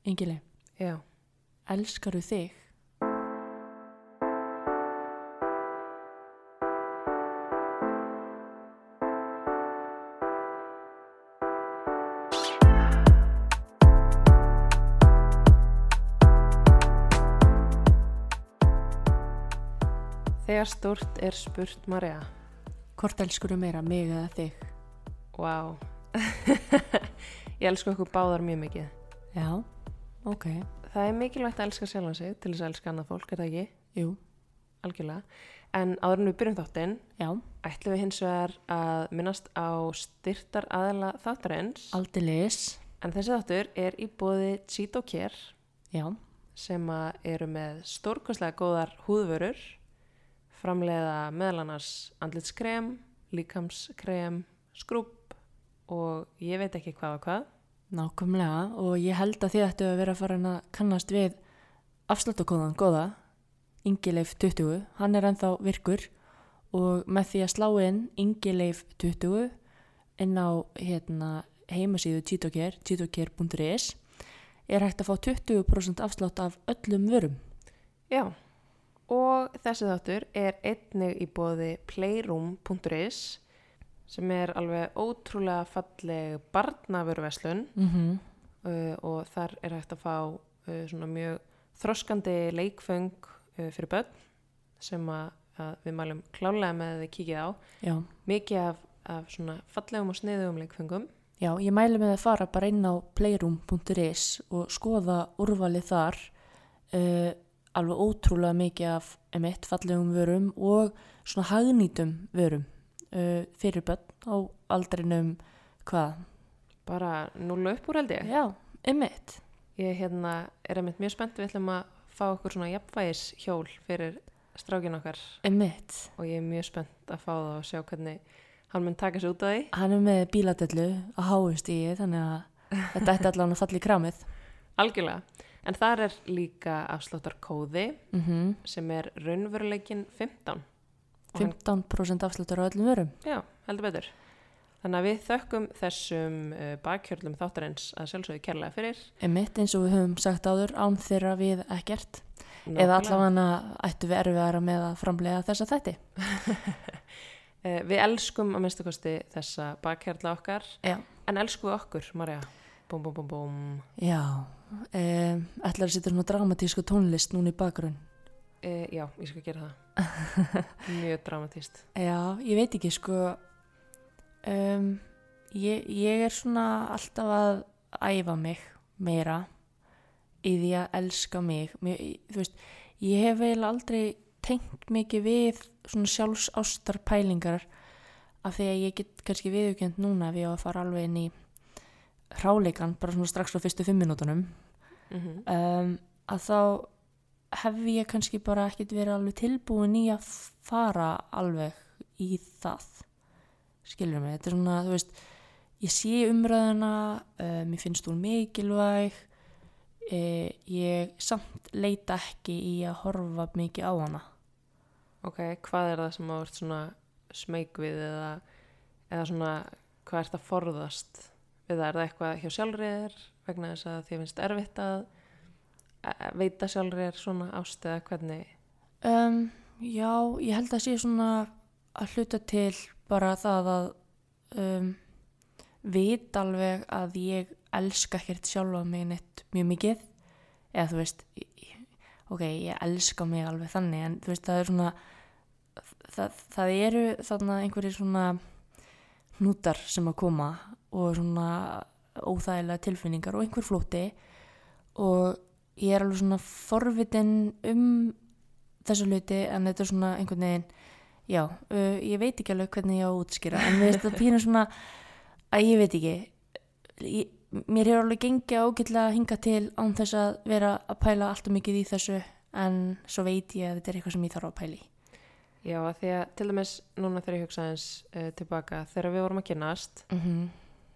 Ingili, Já. elskaru þig? Þegar stórt er spurt Marja. Hvort elskuru meira, mig eða þig? Vá. ég elsku okkur báðar mjög mikið. Já, ok, Það er mikilvægt að elska sjálfan sig til þess að elska annað fólk, er það ekki? jú, Algjörlega. En áður en við byrjum þáttinn, ætlum við hins vegar að minnast á styrtar aðela þáttarins. aldeilis, En þessi þáttur er í bóði Cheeto Care já, sem eru með stórkostlega góðar húðvörur, framleiða meðal annars andlitskrem, líkamskrem, skrúpp og ég veit ekki hvað og hvað. Nákvæmlega og ég held að þið ættu að vera fara að kannast við afsláttakóðan góða, Ingileif 20, hann er ennþá virkur og með því að slá inn Ingileif 20 inn á hérna, heimasíðu Cheetocare, cheetocare.is er hægt að fá 20% afslátt af öllum vörum. Já, og þessi þáttur er einnig í bóði playroom.is sem er alveg ótrúlega falleg barnavöruverslun Mm -hmm. uh, og þar er hægt að fá uh, svona mjög þroskandi leikföng uh, fyrir börn sem að, að við mælum klálega með að þið kíkið á. Já. Mikið af, af svona fallegum og sniðugum leikföngum. Já, ég mæli með að fara bara inn á playroom.is og skoða úrvalið þar uh, alveg ótrúlega mikið af emitt fallegum vörum og svona hagnýtum vörum uh, fyrir börn á aldrinum hvað? Bara núlu upp úr held ég. Já, emitt. Ég hérna, er einmitt mjög spennt við ætlum að fá okkur svona jafnvægis hjól fyrir strákin okkar Emitt. og ég er mjög spennt að fá það og sjá hvernig hann mun taka sér út af því. Hann er með bíladellu á háustíði þannig að þetta ætti allan að falla í kramið. Algjörlega. En þar er líka afsláttarkóði Mm sem er raunveruleikin 15. Og hann- 15% afsláttur á öllum vörum. Já, heldur betur. Þannig að við þökkum þessum uh, bakkjörlum þáttarins að sjálfsögðu kærlega fyrir. Emitt eins og við höfum sagt áður án þeirra við ekkert. Eða Nákvæmlega. allavega ættu við erfiðara með að framlega þessa þætti. Uh, við elskum að minnstu kosti þessa bakkjörla okkar. Já. En elskum við okkur, Marja. Búm, búm, búm, búm. Já, um, ætlar að setja svona dramatísku tónlist núna í bakgrunn. Uh, já, ég skal gera það. Mjög dramatíst. Já, ég veit ekki sko, um, ég, ég er svona alltaf að æfa mig meira í því að elska mig. Mér, þú veist, ég hef eiginlega aldrei tengt mikið við svona sjálfsástar pælingar af því að ég get kannski viðugjönd núna á að fara alveg inn í hráleikan bara svona strax frá fyrstu fimm minútonum Mm um, að þá hef ég kannski bara ekkert verið alveg tilbúin í að fara alveg í það. Skilur mig, þetta er svona þú veist, ég sé umræðuna uh, mér finnst hún mikilvæg uh, ég samt leita ekki í að horfa mikið á hana. Ok, hvað er það sem þú ert svona smeyk við eða, eða svona hvað ert að forðast? Við það? Er það eitthvað hjá sjálfriðir vegna þess að þið finnst erfitt að veita sjálfriðir svona ást eða hvernig? um, já, ég held að sé svona að hluta til bara það að um, vit alveg að ég elska ekkert sjálfa mig neitt mjög mikið eða þú veist ok, ég elska mig alveg þannig en þú veist, það er svona það, það eru þarna einhverjir svona hnútar sem að koma og svona óþægilega tilfinningar og einhver flóti og ég er alveg svona forvitin um þessa hluti en þetta er svona einhvern veginn já, uh, ég veit ekki alveg hvernig ég á að útskýra en við veist það pínur svona að ég veit ekki ég, mér hefur alveg gengið ágætlega að hinga til án þess að vera að pæla alltaf mikið í þessu en svo veit ég að þetta er eitthvað sem ég þarf að pæla í Já, að því að til dæmis núna þegar ég hugsa eins uh, tilbaka þegar við vorum að kynast mm -hmm.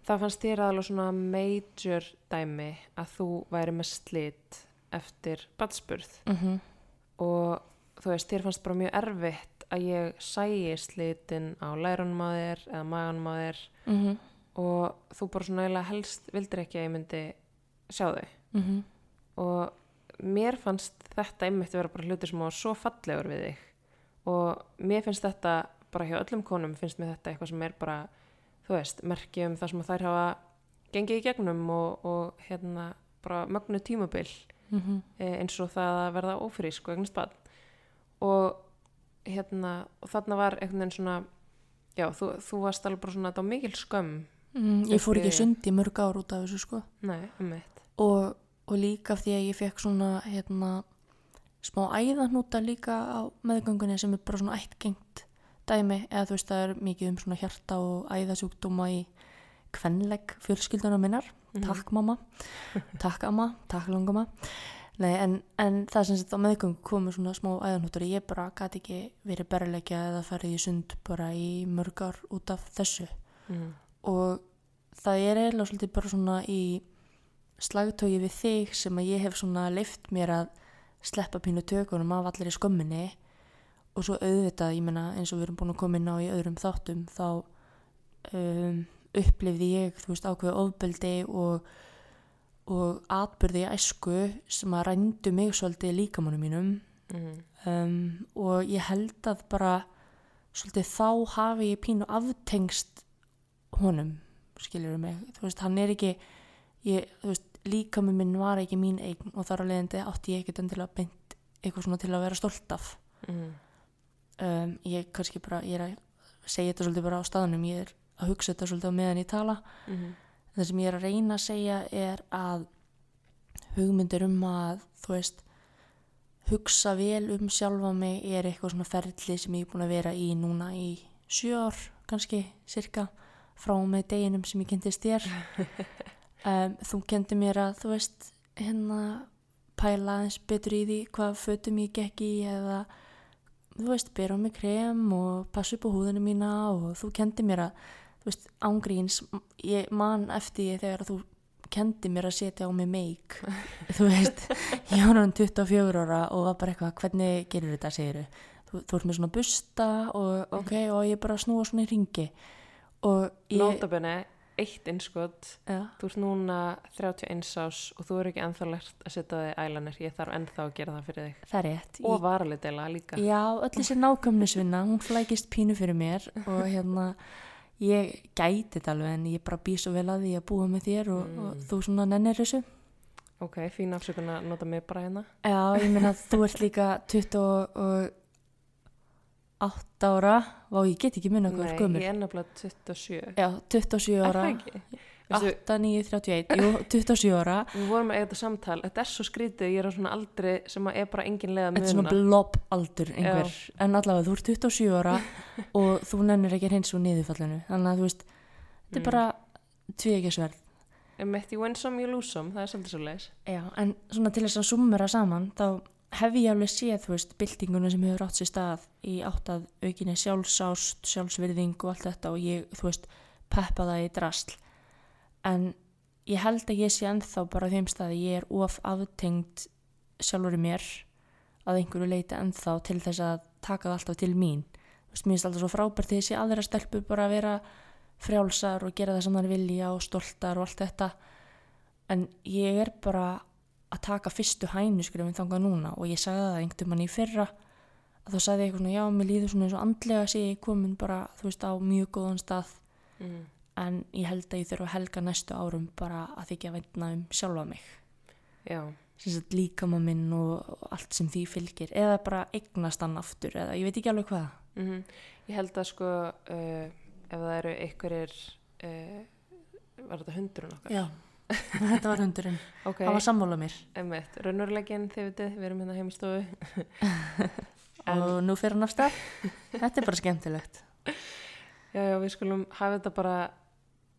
það fannst þér alveg svona major dæmi að þú væri með slit eftir badspurð Mm og þú veist, þér fannst bara mjög erfitt að ég sæi slitin á lærunum á þér eða maganum á þér. -hmm. og þú bara svona eiginlega helst vildir ekki að ég myndi sjá þau. Mm -hmm. og mér fannst þetta einmitt vera bara hluti sem var svo fallegur við þig. Og mér finnst þetta bara hjá öllum konum finnst mér þetta eitthvað sem er bara þú veist, merki um það sem þær hafa gengið í gegnum og, og hérna bara mögnu tímabil mm -hmm. eins og það að verða ófrísk og eignast barn og hérna og þarna var einhvern veginn svona já, þú, þú varst alveg bara svona þetta á mikil skömm. Mm, ég fór ekki sund í mörg ár út af þessu sko. Nei, um og, og líka af því að ég fekk svona hérna smá æðanúta líka á meðgöngunni sem er bara svona ættgengt dæmi. Eða þú veist það er mikið um svona hjarta og æðasjúkdóma í kvenleg fjölskylduna minnar takk mamma, takk amma. Takk langama Nei, en, en það sem þetta á meðgöngu komu svona smá æðanútur ég bara gæti ekki verið berleikja eða farið í sund bara í mörg ár út af þessu. Mm. og það er eiginlega svolítið bara svona í slagtögi við þig sem að ég hef svona leift mér að sleppa pínu tökunum af allir í skömminni. Og svo auðvitað, ég meina eins og við erum búin að koma inn á í öðrum þáttum þá um, upplifði ég, þú veist, ákveðu ofbeldi og, og atbyrði í æsku sem að rændu mig svolítið líkamannum mínum Mm. um, og ég held að bara svolítið þá hafi ég pínu aftengst honum skiljur mig, þú veist, hann er ekki ég, þú veist, líkami minn var ekki mín eign og þar á leiðandi átti ég ekkert endilega beint eitthvað svona til að vera stolt af Mm. um, ég kannski bara, ég er að segja þetta svolítið bara á staðnum, ég er að hugsa þetta svolítið á meðan ég tala Mm. það sem ég er að reyna að segja er að hugmyndir um að þú veist hugsa vel um sjálfa mig er eitthvað svona ferli sem ég er búin að vera í núna í sjö ár kannski cirka frá með deginum sem ég kynntist þér um, þú kendi mér að þú veist hérna pæla eins betur í því hvað fötum ég gekk í eða þú veist, bera á mig krem og passa upp á húðinu mína og þú kendi mér að þú veist, ángríns ég man eftir því þegar þú kendi mér að setja á mig meik þú veist, ég var hann 24 ára og var bara eitthvað, hvernig gerir þetta? segir þú, þú ert með svona busta og ok, og ég bara snúa svona í ringi og ég Nótabenni, eitt innskot. Ja, þú ert núna 31 ás og þú er ekki ennþá lært að setja þig ælanir ég þarf ennþá að gera það fyrir þig. Það er rétt. Og varalitela líka. Já, öll þessi nákvæmnisvinna, hún flækist pínu fyrir mér og hérna, ég gæti þetta alveg en ég bara bý svo vel að því að búa með þér og, og þú svona nennir þessu. ok, fín afsökun að nota mig bara hérna Já, ég meina að þú ert líka 28 ára, vá ég get ekki minna er Nei, gömur. ég er nefnilega 27 Já, 27 Er ára, það ekki? Veistu, 8, 9, 31, jú, 27 ára, við vorum að eiga þetta samtal. Þetta er svo skrítið, ég er á svona aldri sem er bara engin leið að þetta er svona muna. blob aldur einhver, en allavega þú ert 27 ára og þú nennir ekki hreins úr niðurfallinu, þannig að þú veist, þetta er Mm. bara tvíekisverð. Emmett, you win some, you lose some, það er svolítið svo leis Já, en svona til þess að summera saman þá hef ég alveg séð, þú veist, byltinguna sem hefur átt sér stað í átt að aukinni sjálfsást, sjálfsvirðing og allt þetta og ég, þú veist, peppa það í drasl. En ég held að ég sé ennþá bara þeim staði, ég er of aftengd sjálfur í mér að einhverju leita ennþá til þess að taka það alltaf til mín. Þú veist, mér finnst alltaf svo frábært því þessi aðra stelpur bara að vera frjálsar og gera það sem þær vilja og stoltar og allt þetta en ég er bara að taka fyrstu hænuskrifin þangað núna og ég sagði það einhvern mann í fyrra að þá sagði ég eitthvað svona já, mér líður svona eins og andlega sé ég komin bara, þú veist, á mjög góðan stað mm. En ég held að ég þurfa að helga næstu árum bara að þykja að veitna um sjálfa mig. Sagt líkama minn og, allt sem því fylgir. Eða bara eignast hann aftur eða ég veit ekki alveg hvað. Mm ég held að sko uh, ef það eru einhverjir uh, var þetta hundurinn okkar? já, þetta var hundurinn. Ok, hann var sammála mér. Emmett, raunverulegin þið vitið, við erum hérna heim í stofu. En- og nú fer hann af stað. Þetta er bara skemmtilegt. Já, já, við skulum hafa þetta bara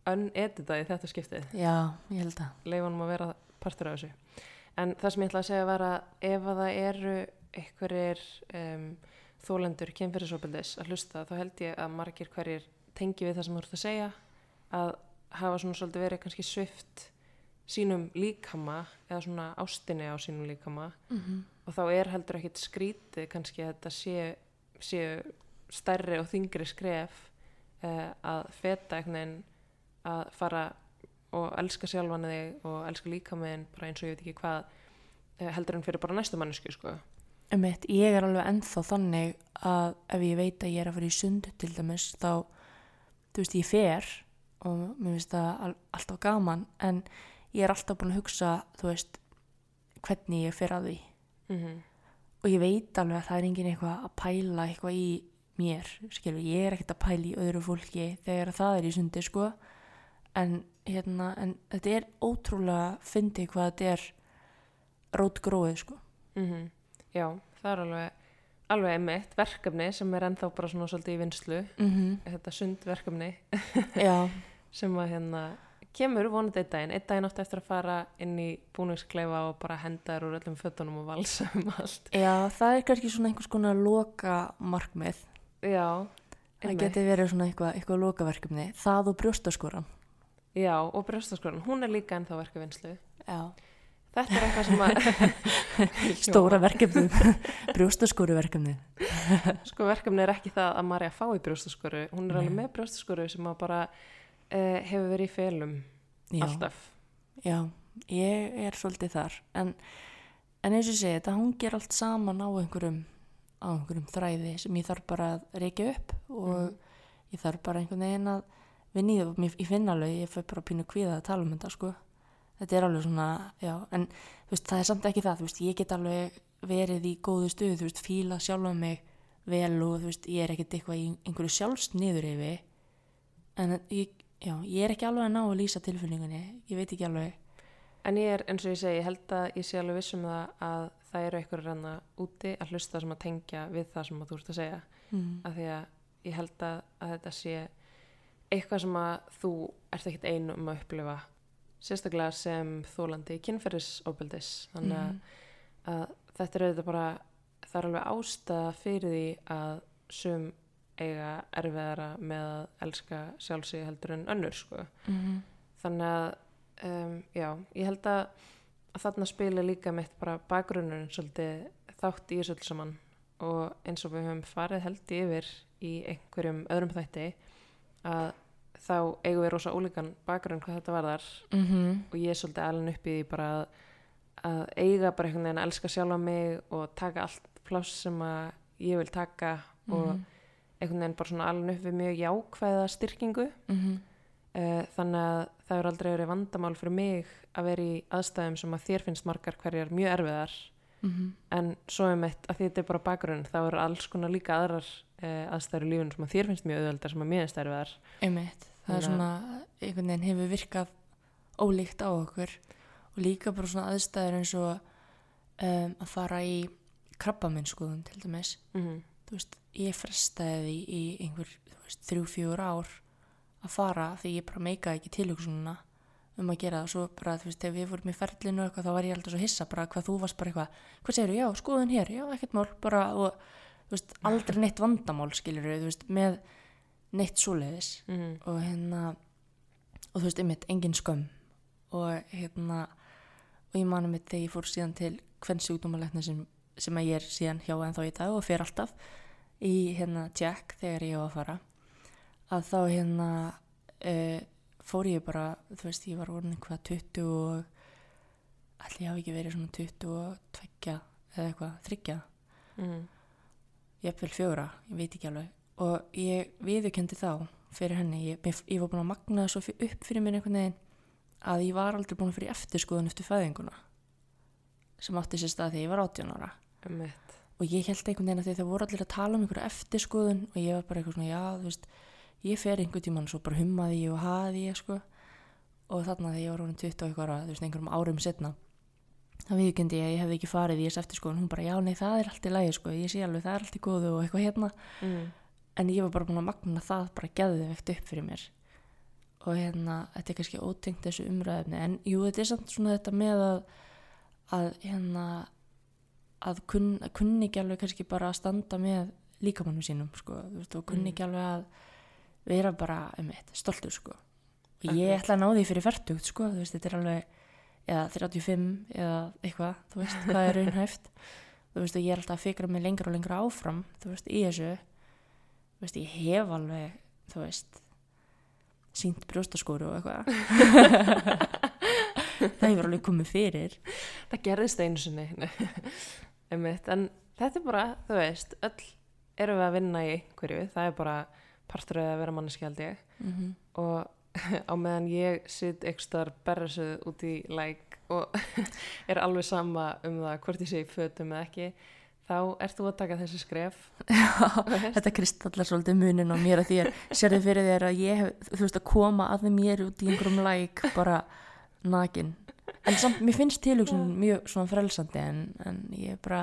uneditað í þetta skiptið. Já, ég held að. Leifunum að vera partur af þessu. En það sem ég ætla að segja var að ef að það eru einhverjir um, þólendur kemfyrirsopildis að hlusta þá held ég að margir hverjir tengi við það sem þú ert að segja að hafa svona svolítið verið kannski svift sínum líkama eða svona ástinni á sínum líkama. Mm -hmm. og þá er heldur ekkit skrítið kannski að þetta sé, sé stærri og þingri skref uh, að feta einhvern veginn að fara og elska sjálfan þig og elska líka með bara eins og ég veit ekki hvað eh, heldur en fyrir bara næstu mannesku sko. Einmitt, ég er alveg ennþá þannig að ef ég veit að ég er að fara í sundu til dæmis þá, þú veist, ég fer og mér finnst það al- alltaf gaman en ég er alltaf búin að hugsa, þú veist, hvernig ég fer að því. Mm og ég veit alveg að það er engin eitthvað að pæla eitthvað í mér, skilur, ég er ekkert að pæla í öðru fólki þegar það er í sundi, sko en hérna, en þetta er ótrúlega fyndið hvað þetta er rótgróið, sko -hmm. Já, það er alveg alveg einmitt verkefni sem er ennþá bara svona svolítið í vinslu mm þetta sundverkefni sem að hérna kemur vonandi einn daginn, einn daginn átti eftir að fara inn í búningskleifa og bara henda þér úr öllum fötunum og valsa um allt Já, það er kannski svona einhvers konar loka markmið. Já, Það einmitt. geti verið svona eitthvað, eitthvað lokaverkefni. Það og brjóstaskoran. Já, og brjóstaskoran, hún er líka ennþá verka vinslu Já. Þetta er eitthvað sem að Stóra verkefnið. Brjóstaskoru verkefnið. Sko verkefni er ekki það að Marja fái brjóstaskoru hún er alveg Nei. með brjóstaskoru sem að bara uh, hefur verið í felum Já. alltaf Já, ég er svolítið þar. En, en eins og segi, þetta hungir allt saman á einhverjum, á einhverjum þræði sem ég þarf bara að reykja upp og Mhm. ég þarf bara einhvern veginn að vinna í það. og Ég finn alveg, ég fæ bara pínu kvíða að tala um þetta, sko. Þetta er alveg svona, já, en þú veist, það er samt ekki það, þú veist, ég get alveg verið í góðu stuðu, þú veist, fíla sjálfa mig vel og þú veist, ég er ekkert eitthvað í einhverju sjálfsniður yfir, en ég, já, ég er ekki alveg að ná að lýsa tilfinningunni, ég veit ekki alveg, En ég er, eins og ég segi, ég held að ég sé alveg viss um það að það eru einhverjur ranna úti að hlusta sem að tengja við það sem að þú ert að segja. mm. Af því að ég held að, að þetta sé eitthvað sem að þú ert ekkert einu um að upplifa. Sérstaklega sem þólandi kynferðisofbeldis. Þannig að, Mhm. að þetta er auðvitað bara, það er alveg ástæða fyrir því að sum eiga erfiðara með að elska sjálfsig heldur en önnur, sko. Mm. þannig að um, já, ég held að, að þarna spila líka mitt bara bakgrunnurinn svolítið þátt í þessu saman og eins og við höfum farið held yfir í einhverjum öðrum þætti að þá eigum við rosa ólíkan bakgrunn hvað þetta varðar Mm og ég er svolítið alveg upp í bara að, að eiga bara einhvern veginn að elska sjálfa mig og taka allt pláss sem að ég vil taka og Mhm. einhvern veginn bara svona alveg upp við mjög jákvæða styrkingu Mhm. Eh, þannig að það er aldrei verið vandamál fyrir mig að vera í aðstæðum sem að þér finnst margar hverjar mjög erfiðar Mhm. en svo er mitt að því þetta er bara bakgrunn þá eru alls konar líka aðrar uh, aðstæður í lífunum sem að þér finnst mjög auðveldar sem að mér finnst erfiðar Einmitt, það er svona, einhvern veginn hefur virkað ólíkt á okkur og líka bara svona aðstæður eins og um, að fara í krabbaminnskoðun til dæmis. mm Þú veist, ég frestaði því í einhver, þú veist, þrjú, fjögur ár að fara því ég bara meikaði ekki tilhugsununa um að gera það. Og svo bara, þú veist, ef við vorum í ferlinu og eitthvað þá var ég alltaf svo hissa bara hvað þú varst bara eitthvað, hvað segirðu, já, skoðun hér, já, ekkert mál, bara, og, þú veist, aldrei neitt vandamál, skilur þú veist, með neitt svoleiðis. -hmm. og hérna og þú veist, einmitt, engin skömm. Og hérna og ég mani mitt þegar ég fór síðan til hvern sjúkdómalegna sem, sem að ég er síðan hjá en þá í dag og fer alltaf í hérna tjekk þegar ég á að fara. Að þá hérna uh, fór ég bara, þú veist, ég var orðin eitthvað 20 og allir ég hafi ekki verið svona 22 eða eitthvað, þryggja Mm. Jafnvel fjóra, ég veit ekki alveg. Og ég viðurkendi þá fyrir henni, ég, ég, ég var búin að magna það svo upp fyrir mér einhvern veginn að ég var aldrei búin að fyrir eftirskoðun eftir fæðinguna sem átti sér stað þegar ég var 18 ára. Einmitt. og ég held einhvern veginn að þegar það voru allir að tala um einhverja eftirskoðun og ég var bara eitthvað svona, já, þú veist ég fer einhvern tímann svo bara hummaði ég og haði ég, sko. Og þarna þegar ég var orðin 20 og eitthvað, ára, þú veist, einhverjum árum setna það viðkendi ég að ég hefði ekki farið í þess eftirskoðun, hún bara, já, nei, það er allt í lagi, sko. Ég sé alveg, það er allt í góðu og eitthvað hérna. Mm. en ég var bara búin að magna það bara geðveikt upp fyrir mér. Og hérna, þetta er kannski ótengt þessu umræðefni, en jú, þetta er samt svona þetta með að að hérna að kunn, að kunni ekki alveg kannski bara að standa með líkamannum sínum sko, þú veist, og kunni Mm. ekki alveg að vera bara, um eitt, stoltur sko. Og ég Akkurat. ætla að ná því fyrir færtugt sko, þú veist, þetta er alveg eða 35 eða eitthvað þú veist, hvað er raunhæft. Þú veist, og ég er alltaf að fikra mig lengra og lengra áfram þú veist, í þessu. Þú veist, ég hef alveg, þú veist sínt brjóstaskóru og eitthvað. Það hefur alveg komið fyrir. Það gerðist einu sinni Einmitt, en þetta er bara, þú veist öll erum við að vinna í hverju það er bara partur að vera manneski held ég. Mm -hmm. og á meðan ég sitt ekstar berrasuð út í læk og er alveg sama um það hvort ég í fötum eða ekki þá ert þú að taka þessi skref. Þetta kristallar svolítið munin á mér að því að sérðu fyrir þér að ég hef, þú veist að koma að mér út í einhverjum læk bara nakin. En samt, mér finnst tilugsun mjög svona frelsandi en, en ég er bara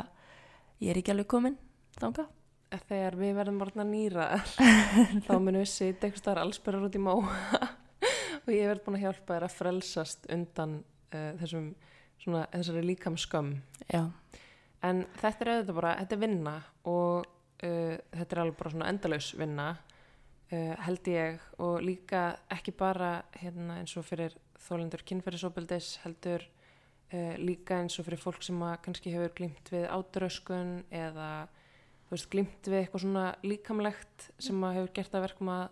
ég er ekki alveg komin þánga þegar við verðum orðna nýra þá munum við sitja eitthvað starf allsperrar út í mó og ég verð búin að hjálpa þér að frelsast undan uh, þessum svona, þessari líkam skömm já, en þetta er auðvitað bara, þetta er vinna og uh, þetta er alveg bara svona endalaus vinna uh, held ég. Og líka ekki bara hérna, eins og fyrir þólendur kynferðisóbeldis heldur líka eins og fyrir fólk sem að kannski hefur glimt við átröskun eða veist glimt við eitthvað svona líkamlegt sem að hefur gert að verkum að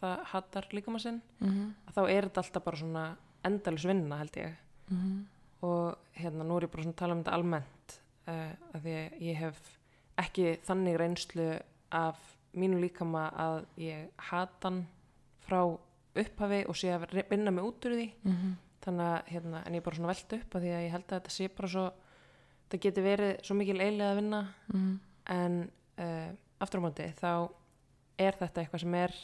það hattar líkama sinn mm að þá er þetta alltaf bara svona endalaus vinna held ég -hmm. og hérna nú er ég bara svona að tala um þetta almennt uh, að því að ég hef ekki þannig reynslu af mínu líkama að ég hatan frá upphafi og sé að vinna mig út úr því Mhm. þannig að hérna, en ég er bara svona velt upp að því að ég held að þetta sé bara svo það geti verið svo mikil eilega að vinna Mhm. En uh, aftur á móti þá er þetta eitthvað sem er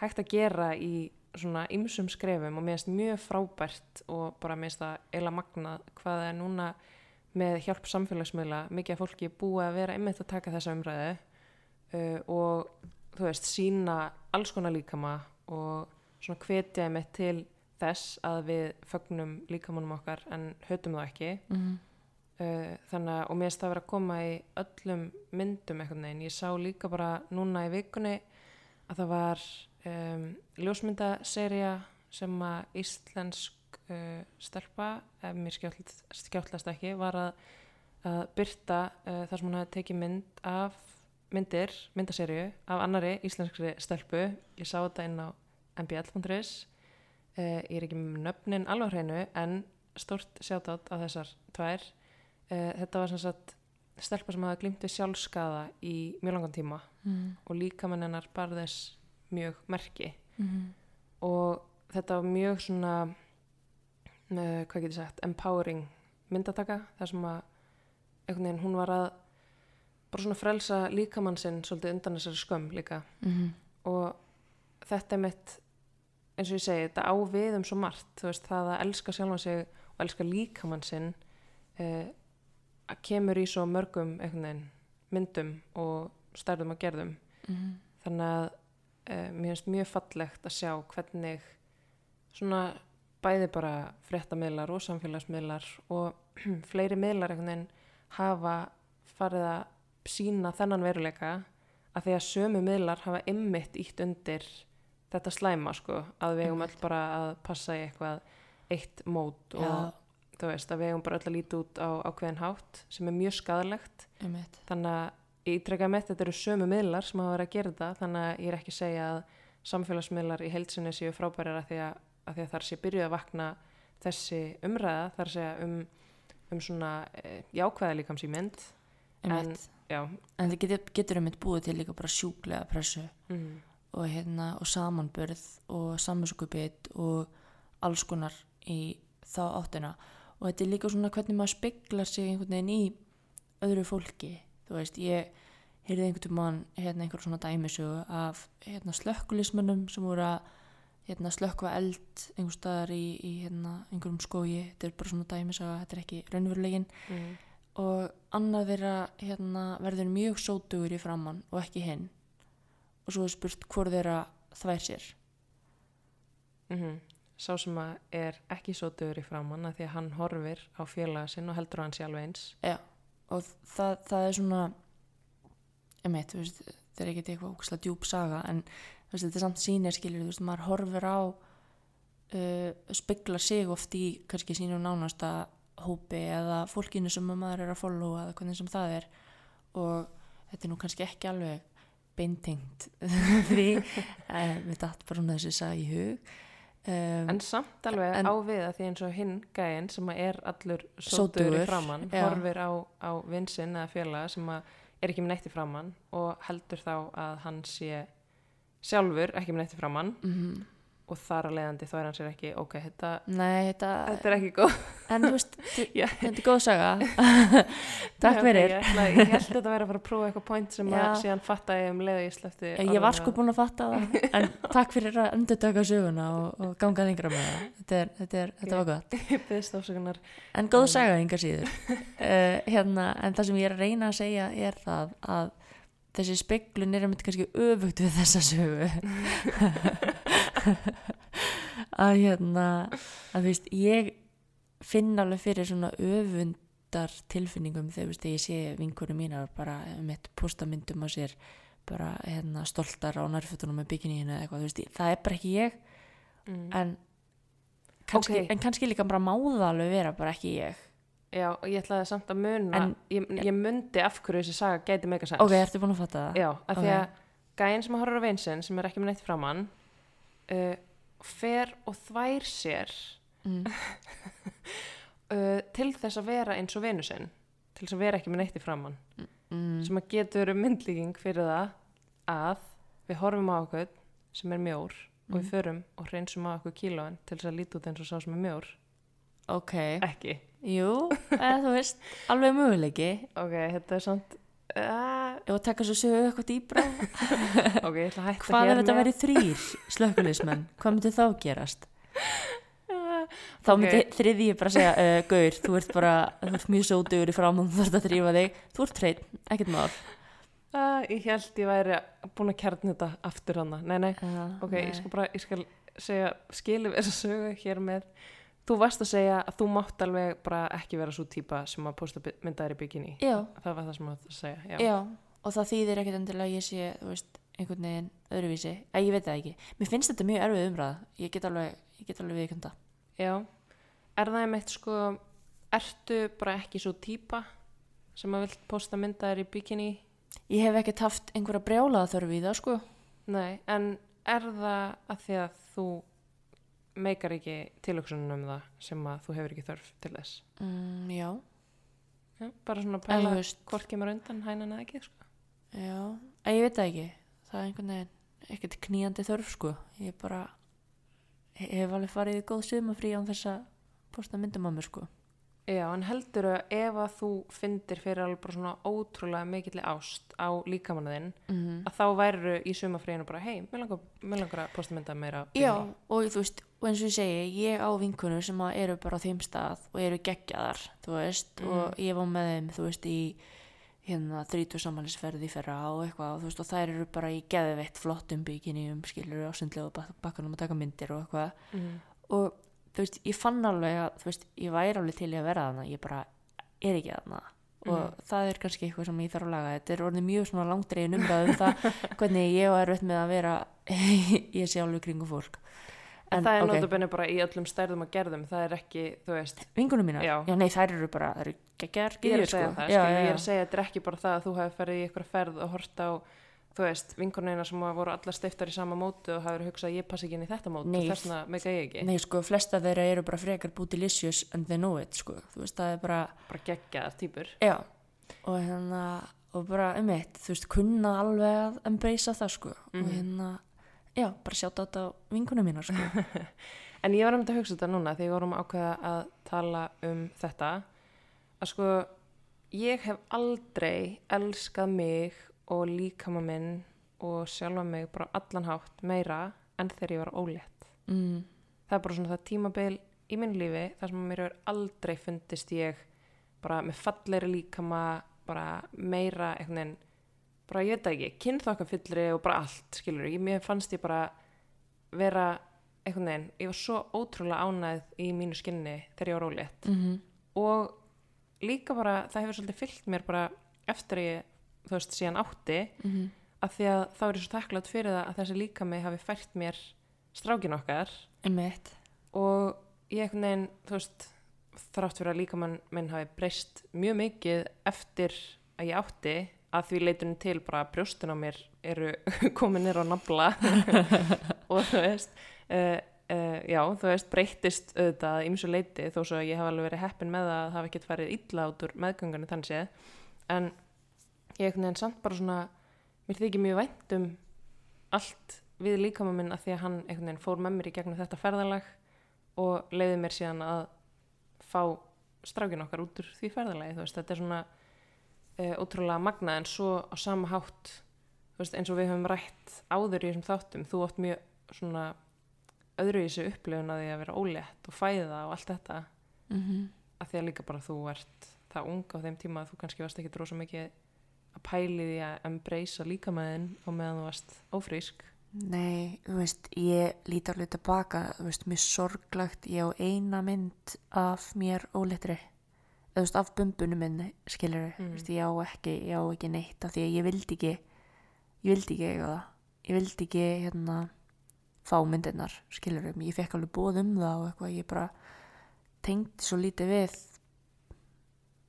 hægt að gera í svona ymsum skrefum og mér finnst mjög frábært og bara mér finnst það eila magnað hvað er núna með hjálp samfélagsmiðla mikið af fólki búið að vera einmitt að taka þessa umræðu uh, og þú veist sína alls konar líkama og svona hvetja einmitt til þess að við fögnum líkamannum okkar en hötum það ekki Mhm. uh, þannig að og mér finnst það vera að koma í öllum myndum einhvern veginn. Ég sá líka bara núna í vikunni að það var um, ljósmyndaserja sem að íslensk uh, stelpa ef mér skjáltlast ekki var að, að byrta uh, þar sem hún hafi tekið mynd af myndir, myndaserju af annari íslenskri stelpu. Ég sá þetta inn á mbl.is uh, ég er ekki með nöfnin alveg hreinu en stort sjátátt á þessar tvær þetta var sem sagt stelpa sem hafa glimt við sjálfskaða í mjög langan tíma Mhm. og líkamann hennar bar þess mjög merki Mhm. og þetta var mjög svona uh, hvað getur sagt empowering myndataka þar sem að veginn hún var að bara svona frelsa líkamann sinn svolítið undan þessari skömm líka Mhm. og þetta er mitt eins og ég segi, þetta á við um svo margt þú veist, það að elska sjálfan sig og elska líkamann sinn uh, að kemur í svo mörgum veginn myndum og stærðum og gerðum. Mhm. þannig að uh, mér finnst mjög fallegt að sjá hvernig svona bæði bara fréttamiðlar og samfélagsmiðlar og fleiri miðlar hafa farið að sína þennan veruleika að því að sömu miðlar hafa ymmit ítt undir þetta slæma sko að við eigum öll bara að passa í eitthvað eitt mót og Já, þú veist að við eigum bara öll að líti út á ákveðin hátt sem er mjög skadalegt þannig að ég ítrekka með þetta eru sömu miðlar sem hafa verið að gera þetta þannig að ég er ekki að segja að samfélagsmiðlar í heilsinni séu frábærar að því að, að, því að þar sé byrjuð að vakna þessi umræða þar sé um, um svona e, jákvæða líkamsýmynd einmitt. já, En það getur, getur einmitt búið til líka bara sjúklega pressu mm, og, hérna, og samanbörð og samvinskupið og alls konar í þá áttina og þetta er líka svona hvernig maður speglar sig einhvern veginn í öðru fólki. Þú veist, ég heyrði einhvern mann hérna einhver svona dæmisögu af hérna slökkulismönnum sem voru að hérna slökkva eld einhver staðar í, í hérna einhverjum skógi. Þetta er bara svona dæmisöga, þetta er ekki raunverulegin mm, og annað þeirra hérna, verður mjög sótugur í framann og ekki hinn. Og svo er spurt hvort þeirra þvær sér. Mm, sá sem að er ekki svo dögur í framann að því að hann horfir á félaga sinn og heldur að hann sé alveg eins. Já, og það, það er svona emitt, þú veist, þetta er ekkert eitthvað ógæslega djúb saga en veist, þetta er samt sýnir skilur, þú veist, maður horfir á uh, spegla sig oft í kannski sínum nánasta hópi eða fólkinu sem maður er að followa eða hvernig sem það er. Og þetta er nú kannski ekki alveg beintengt því uh, við datt bara svona þessi saga í hug um, En samt alveg En- á við að því eins og hinn gæinn sem er allur sótugur í framann, já. horfir á, á vinsinn eða félaga sem er ekki með neitt í framann og heldur þá að hann sé sjálfur ekki með neitt í framann mhm. Og þar að leiðandi þá er hann sér ekki, ok, þetta, nei, þetta, þetta er ekki góð. en þú veist þetta er góð saga takk fyrir Ég, ætla, ég held þetta að vera að fara að prófa eitthvað point sem að Já. síðan fatta ég um leið ég sleppti. ég var sko búin að fatta það en takk fyrir að endur taka söguna og, og ganga lengra með það þetta, er, þetta, er, þetta var gott Ég. En góð saga yngar síður. uh, hérna, en það sem ég er að reyna að segja er það að þessi speglun er einmitt kannski öfugt við þessa sögu. að hérna, að þú veist, ég finn alveg fyrir svona öfundar tilfinningum þegar veist, ég sé vinkunum mínar bara mitt postamyndum á sér bara hérna stoltar á nærfötunum með bygginíinu eða eitthvað, þú veist, það er bara ekki ég Mm. en kannski, Ok. en kannski líka bara máða alveg vera bara ekki ég Já, og ég ætlaði samt að muna, En- ég, ég mundi af hverju þessi saga gæti mega sens. ok, ertu búin að fatta það? Já, af því Ok. að gæinn sem horfður á vinsinn sem er ekki með neitt framann uh, fer og þvær sér Mm. uh, til þess að vera eins og vinusinn til þess að vera ekki með neitt í framann Mm. sem að getur myndlíking fyrir það að við horfum á okkur sem er mjór og Mm. við förum og hreinsum á okkur kílóin til þess að líta út eins og sá sem er mjór ok, ekki, jú, eða þú veist alveg möguleiki ok, þetta er samt uh, ef að taka svo sögu eitthvað dýbra ok, ég ætla að hætta hvað ef þetta með. væri þrýr slökkulismenn hvað myndi þá gerast? Þá myndi þriðji bara segja uh, Gaur, þú ert bara, þú ert mjög sótugur í fram og þú ert að þrýfa þig, þú ert treyt ekkert mál. Uh, ég held ég væri búin að kjarni þetta aftur hana nei, nei, uh, ok, ég skal bara ég skal segja, skilum þessa sögu hér með þú varst að segja að þú mátt alveg bara ekki vera svo típa sem að posta myndaðir í bikini. Já, það var það sem þú átt að segja, já, já, og það þýðir ekkert endilega að ég sé, þú veist, einhvern veginn öðruvísi, að ég veit það ekki. Mér finnst þetta mjög erfið umræða, ég get alveg ég get alveg viðkjönda Já, er það einmitt sko, ertu bara ekki svo típa sem að vilt posta myndaðir í bikini? ég hef ekkert haft einhverja brjálaða þörf í það, sko. Nei, meikar ekki tilöksunum um það sem að þú hefur ekki þörf til þess? mm, já, Já, bara svona En pæla hvort kemur undan hænan eða ekki, sko. já, en ég veit það ekki. Það er einhvern veginn ekkert knýjandi þörf, sko. Ég bara hef alveg farið í góð sumafrí án þess að posta myndum á mér, sko Já, en heldur að ef að þú fyndir fyrir alveg bara svona ótrúlega mikilli ást á líkamannaðinn, mm. að þá væru í sumafríinu bara, hei, mér langar, langar að posta mynda meira. Já, og þú veist, og eins og ég segi, ég á vinkunum sem eru bara á þeim stað og eru geggjaðar, þú veist, Mhm. og ég var með þeim, þú veist, í hérna þrítu sammælisferði í fyrra og eitthvað, og þú veist, og þær eru bara í geðveitt flottum bygginjum, skilur á sundlega og bakkanum að taka myndir og eitthvað Mhm. og þú veist, ég fann alveg að, þú veist, ég væri alveg til í að vera þarna, ég bara er ekki þarna. Og það er kannski eitthvað sem ég þarf að laga. Þetta er orðið mjög svona langdregin umræð um það hvernig ég á erfitt með að vera ég sé alveg kringum fólk. En það er ok, notabenni bara í öllum stærðum og gerðum, það er ekki, þú veist, vingunum mínar, Já. já. nei þær eru bara þær eru geggjar ég er að segja það, ég er þetta er ekki bara það að þú hefur ferið í eitthvað ferð og hort á, þú veist, vinkonina sem voru allar steiftar í sama mótu og hafur hugsað ég passi ekki inn í þetta mótu, Nei. þess vegna meika ég ekki, nei sko, flesta þeirra eru bara frekar bootilicious and they know it sko, þú veist, það er bara bara geggjaðar týpur. já, og hérna og bara um eitt, þú veist, kunna alveg að embracea það sko Mhm. og hérna, já, bara sjáta þetta á vingunum mínar sko En ég var um þetta að hugsa þetta núna þegar ég vorum að ákveða að tala um þetta, að sko, ég hef aldrei elskað mig og líkama minn og sjálfa mig bara allan hátt meira en þegar ég var ólétt. mm, það er bara svona það tímabil í minn lífi þar sem mér hefur aldrei fundist ég bara með fallegri líkama bara meira einhvern veginn bara ég veit ekki, kynþokkafyllri og bara allt, skilur ég, mér fannst ég bara vera einhvern veginn, ég var svo ótrúlega ánægð í mínu skinni þegar ég var ólétt. Mm og líka bara það hefur svolítið fyllt mér bara eftir ég, þú veist, síðan átti -hmm. af því að þá er ég svo takklátt fyrir það að þessi líkami hafi fært mér strákin okkar. Eitt og ég einhvern veginn, þú veist þrátt fyrir að líkamann minn hafi breyst mjög mikið eftir að ég átti að því leitunum til bara að brjóstin á mér eru komin nýr á nafla. Og þú veist uh, uh, já, þú veist, breyttist auðvitað ímsu leiti þó svo að ég hef alveg verið heppin með að það hafi ekkert farið illa út úr meðgöngunni þannig séð. En ég veginn samt bara svona mér þykir mjög vænt um allt við líkama minn að því að hann fór með mér í gegnum þetta ferðalag og leiði mér síðan að fá strákin okkar út úr því ferðalagi veist, þetta er svona uh, ótrúlega magnað en svo á sama hátt veist, eins og við höfum rætt áður í þessum þáttum, þú átt mjög svona öðruvísi upplifun að því að vera ólétt og fæða og allt þetta mm -hmm. að því að líka bara þú ert það ung á þeim tíma að þú kannski varst ekki drósa mikið að pæli því að embracea líkamæðin og meðan þú varst ófrísk Nei, þú veist, ég líti alveg tilbaka, þú veist, mér sorglagt, ég á eina mynd af mér ólettri, þú veist, af bumbunum minni, skilur Mm. veist, ég á ekki, ég á ekki neitt af því að ég vildi ekki, ég vildi ekki eiga það, ég vildi ekki, hérna, fá myndirnar, skilur ég fekk alveg bóð um það og eitthvað, ég bara tengdi svo lítið við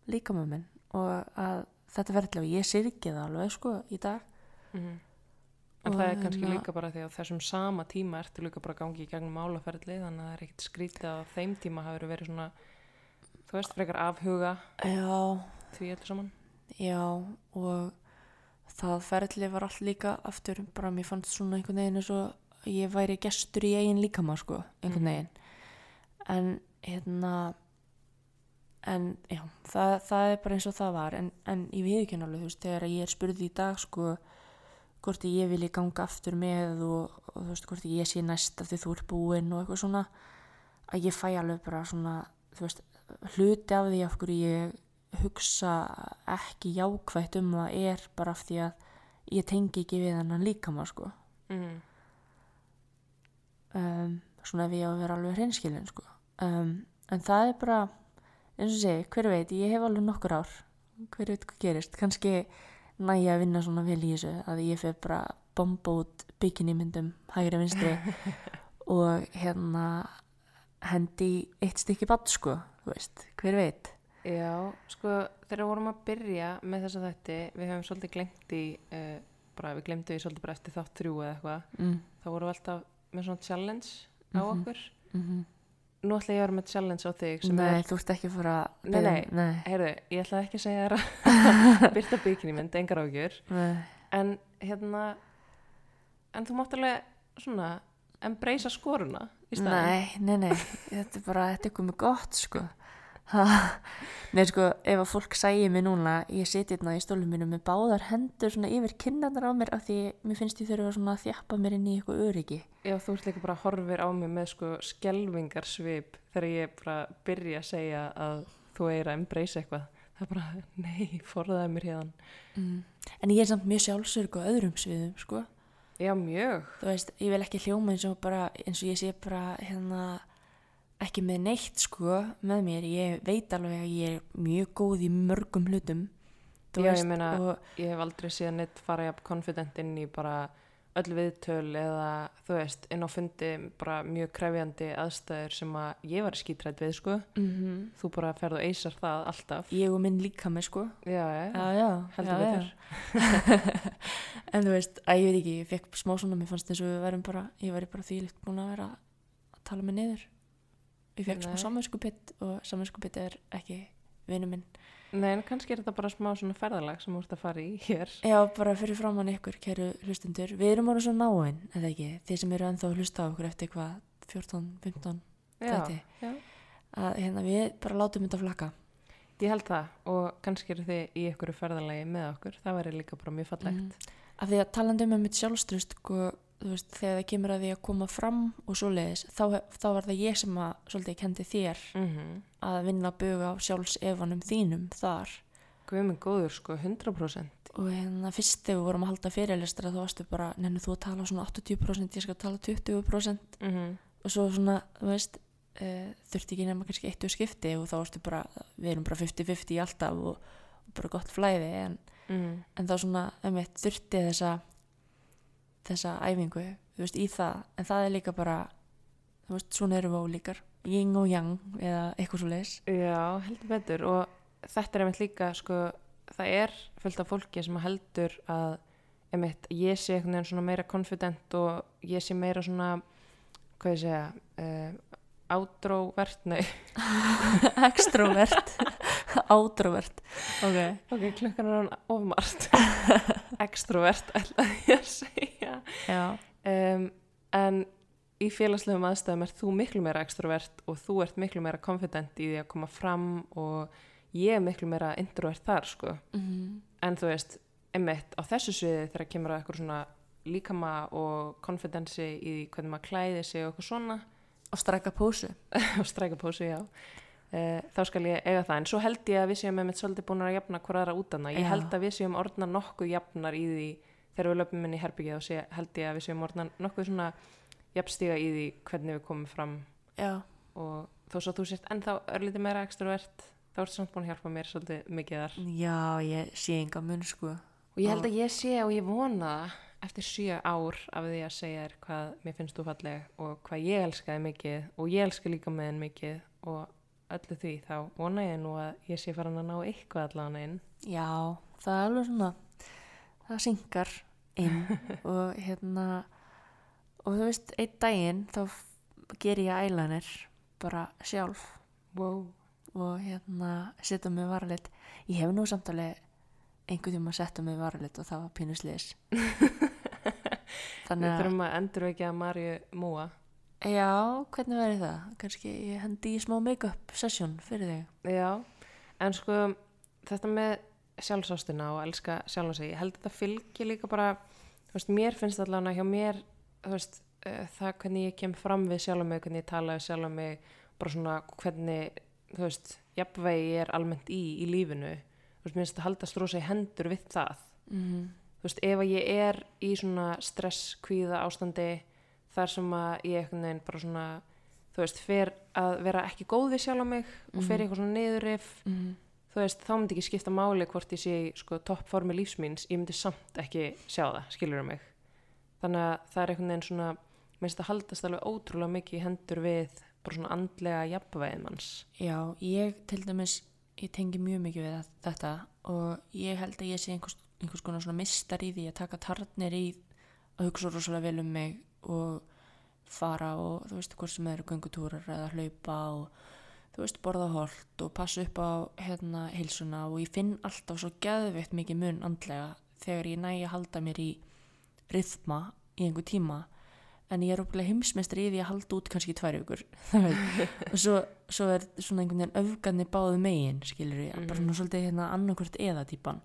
líkamum minn og að þetta verðilega, ég syrgi það alveg, sko, í dag. mm en Og það er kannski hérna- líka bara því að þessum sama tíma ertu líka bara gangi í gegnum málaferðli þannig að það er ekkert skrítið að þeim tíma hafi verið svona þú veist, frekar afhuga Já, því öllu saman Já, og það ferli var allt líka aftur, bara mér fannst svona einhvern veginn eins og ég væri gestur í eigin líkama, sko, einhvern Mhm. veginn. En, hérna, en, já, það, það er bara eins og það var, en, en ég við ekki alveg, þú veist, þegar ég er spurði í dag, sko, hvort ég vilji ganga aftur með og, og þú veist, hvort ég sé næst af því þú ert búinn og eitthvað svona, að ég fæ alveg bara svona, þú veist, hluti af því af hverju ég hugsa ekki jákvætt um það er bara af því að ég tengi ekki við hennan líkama sko. Mm. um, svona ef ég á að vera alveg hreinskilin sko. Um, en það er bara eins og segi, hver veit, ég hef alveg nokkur ár. Hver veit hvað gerist? Kannski næja að vinna svona vel í þessu að ég fer bara bomba út bikini myndum hægri vinstri og hérna hendi eitt stykki badd sko, þú veist, hver veit. Já, sko, þegar vorum að byrja með þessa þætti, við hefum svolítið glemt í, uh, bara við glemdu í svolítið bara eftir þátt þrjú eða eitthvað, mm, þá vorum við alltaf með svona challenge á Mhm. okkur. mm Nú ætla ég að vera með challenge á þig Nei, er, þú ert ekki að fara að Nei, nei. nei, heyrðu, ég ætla ekki að segja þér að byrta bikini mynd, engar ágjur, nei. en hérna, en þú mátt alveg svona embracea skoruna í staðin. Nei, nei, nei, þetta er bara, þetta er komið gott, sko. Nei, sko, ef að fólk sæði mig núna, ég siti hérna í stólum mínu með báðar hendur svona yfir kinnanar á mér af því mér finnst ég þurfa svona að þjappa mér inn í eitthvað öryggi. Já, þú ert líka bara horfir á mig með sko skelvingarsvip þegar ég bara byrja að segja að þú eigir að embrace eitthvað. Það er bara, nei, forðaði mér hérna. Mm. En ég er samt mjög sjálfsörg á öðrum sviðum, sko. Já, mjög. Þú veist, ég vil ekki hljóma eins og bara, eins og ég sé bara, hérna, ekki með neitt, sko, með mér. Ég veit alveg að ég er mjög góð í mörgum hlutum. Já, ég veist, meina- og, Ég hef aldrei síðan neitt fara jafn confident inn í bara öll viðtöl eða, þú veist, inn á fundi bara mjög krefjandi aðstæður sem að ég var skítrætt við, sko. mm Þú bara ferð og eysar það alltaf. ég og minn líka með, sko. Já, já, Já, já, heldur betur. já. en þú veist, að ég veit ekki, ég fekk smá svona, mér fannst þess að við værum bara, ég væri bara þvílitt búin að vera að tala mig niður. Ég fekk smá samvinskupitt og samvinskupitt er ekki vinnu minn. Nei, en kannski er þetta bara smá svona ferðalag sem ert að fara í hér. Já, bara fyrir framann ykkur, kæru hlustundur. Við erum orðin svo náinn, eða ekki, þið sem eru ennþá að hlusta á okkur eftir hvað, 14, 15, Já, Þætti. já. að hérna við bara látum þetta flakka. Ég held það og kannski eru þið í ykkur ferðalagi með okkur. Það væri líka bara mjög fallegt. Mm. Af því að talandi um með mitt sjálfströst, sko, þú veist, þegar það kemur að því að koma fram og svoleiðis, þá, þá var það ég sem að svolítið kendi þér Mm að vinna buga á sjálfsefanum þínum þar. Guð minn góður sko, 100%. Og hérna fyrst þegar við vorum að halda fyrirlistra þá varstu bara, nennu þú að tala svona 80%, ég skal tala 20% Mm -hmm. og svo svona, þú veist, uh, þurfti ekki nema kannski eitt og skipti og þá varstu bara, við erum bara 50-50 í alltaf og, og bara gott flæði en, Mm en þá svona, einmitt, þurfti þessa þessa æfingu, þú veist, í það en það er líka bara, þú veist, svona erum við ólíkar, yin og yang eða eitthvað svo leis Já, heldur betur og þetta er einmitt líka sko, það er fullt af fólki sem heldur að einmitt, ég sé einhvern veginn svona meira confident og ég sé meira svona hvað ég segja, uh, ádróvert, nei, Extrovert, átrovert. Ok. ok, klukkan er hann ofmart, extrovert, ætlaði ég að segja. Já. Um, en í félagslegum aðstæðum er þú miklu meira extrovert og þú ert miklu meira confident í því að koma fram og ég er miklu meira introvert þar, sko. Mm. En þú veist, einmitt á þessu sviði þegar kemur að eitthvað svona líkama og konfidensi í hvernig maður klæði sig og eitthvað svona Og strækka pósu. og strækapósu, já uh, þá skal ég eiga það, en svo held ég að við séum með mitt svolítið búin að jafna hver aðra út annað ég Já. held að við séum orðna nokkuð jafnar í því þegar við löpum inn í herbyggið og sé, held ég að við séum orðna nokkuð svona jafnstíga í því hvernig við komum fram Já. og þó svo þú sért ennþá örlítið meira extrovert þá ertu samt búin að hjálpa mér svolítið mikið þar Já, ég sé enga mun, sko. og ég held að ég sé og ég vona eftir sjö ár af því að segja þér hvað mér finnst þú falleg og hvað ég elskaði mikið og ég elska líka með henn mikið og öllu því þá vona ég nú að ég sé farin að ná eitthvað allan inn Já, það er alveg svona, það synkar inn og hérna, og þú veist, einn daginn þá ger ég eyeliner bara sjálf wow. og hérna setja mig varlit. Ég hef nú samt alveg einhvern tíma að setja mig varlit og það var pínusliðis. við þurfum að endur ekki að Marju múa já, hvernig verður það? Kannski ég hendi í smá make-up session fyrir þig. já, en sko þetta með sjálfsástina og elska sjálfan sig, ég held að þetta fylgir líka bara, þú veist, mér finnst allavega hjá mér, þú veist uh, það hvernig ég kem fram við sjálf mig hvernig ég tala við sjálf mig bara svona hvernig, þú veist jafnvegi ég er almennt í í lífinu. Þú veist, mér finnst þetta haldast rosa í hendur við það. Mm þú veist, ef að ég er í svona stress, kvíða ástandi þar sem að ég einhvern veginn bara svona, þú veist, fer að vera ekki góð við sjálf mig og fer í eitthvað svona niðurrif -hmm. Þú veist, þá myndi ekki skipta máli hvort ég sé sko, toppformi lífsmýns, ég myndi samt ekki sjá það, skilur mig. Þannig að það er einhvern veginn svona mér finnst það haldast alveg ótrúlega mikið í hendur við bara svona andlega jafnvægið manns. Já, ég til dæmis, ég tengi mjög mikið við þetta og ég held að ég sé einhvers, einhvers konar svona mistar í því að taka tarnir í að hugsa rosalega vel um mig og fara og þú veist hvort sem það eru göngutúrar eða hlaupa og þú veist borða holt og passa upp á hérna heilsuna og ég finn alltaf svo geðveitt mikið mun andlega þegar ég næ að halda mér í rithma í einhver tíma. En ég er óbúinlega heimsmeistri í því að halda út kannski tvær vikur og svo, svo er svona einhvern veginn öfgarnir báðu megin skilur ég, bara svona svolítið hérna annarkvort eða típan.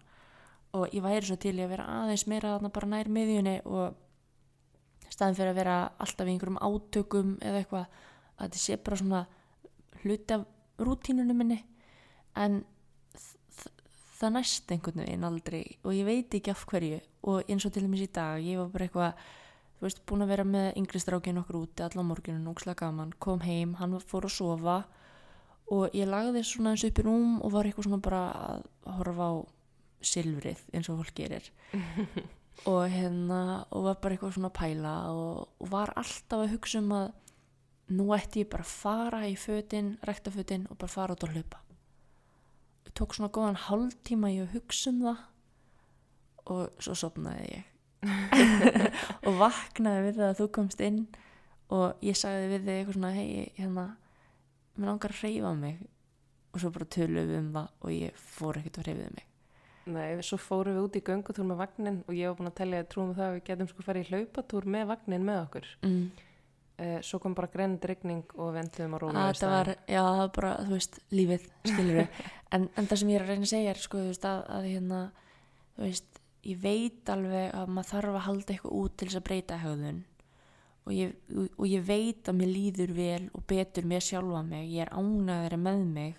Og ég væri svo til í að vera aðeins meira þarna bara nær miðjunni og staðin fyrir að vera alltaf í einhverjum átökum eða eitthvað að þetta sé bara svona hluti af rútínunum minni en það næst einhvern veginn aldrei og ég veit ekki af hverju. Og eins og til dæmis í dag ég var bara eitthvað þú veist, búin að vera með yngri strákinn okkur úti allan morgunum, ókslega gaman, kom heim hann fór að sofa og ég lagði svona eins upp í rúm og var eitthvað svona bara að horfa á silfrið eins og fólk gerir. Og hérna og var bara eitthvað svona að pæla og, og var alltaf að hugsa um að nú ætti ég bara að fara í fötin, rekta fötin og bara fara út og hlaupa. Ég tók svona góðan hálftíma í að hugsa um það og svo sopnaði ég. Og vaknaði við það að þú komst inn og ég sagði við þig eitthvað svona hei, hérna mér langar að hreyfa mig. Og svo bara töluðum við um það og ég fór ekkert að hreyfið mig. Nei, svo fórum við út í göngutúr með vagnin og ég var búin að tellja að trúum það að við getum sko farið í hlaupatúr með vagnin með okkur. Mm. Uh, svo kom bara grend rigning og við enduðum að róla að þetta var, já það var bara, þú veist, lífið skilur við, en, en það sem ég er að reyna að segja er sko, þú veist, að, að hérna þú veist, ég veit alveg að maður þarf að halda eitthvað út til þess að breyta hegðun. Og ég, og ég veit að mér líður vel og betur mér sjálfa mig, ég er ánægðari með mig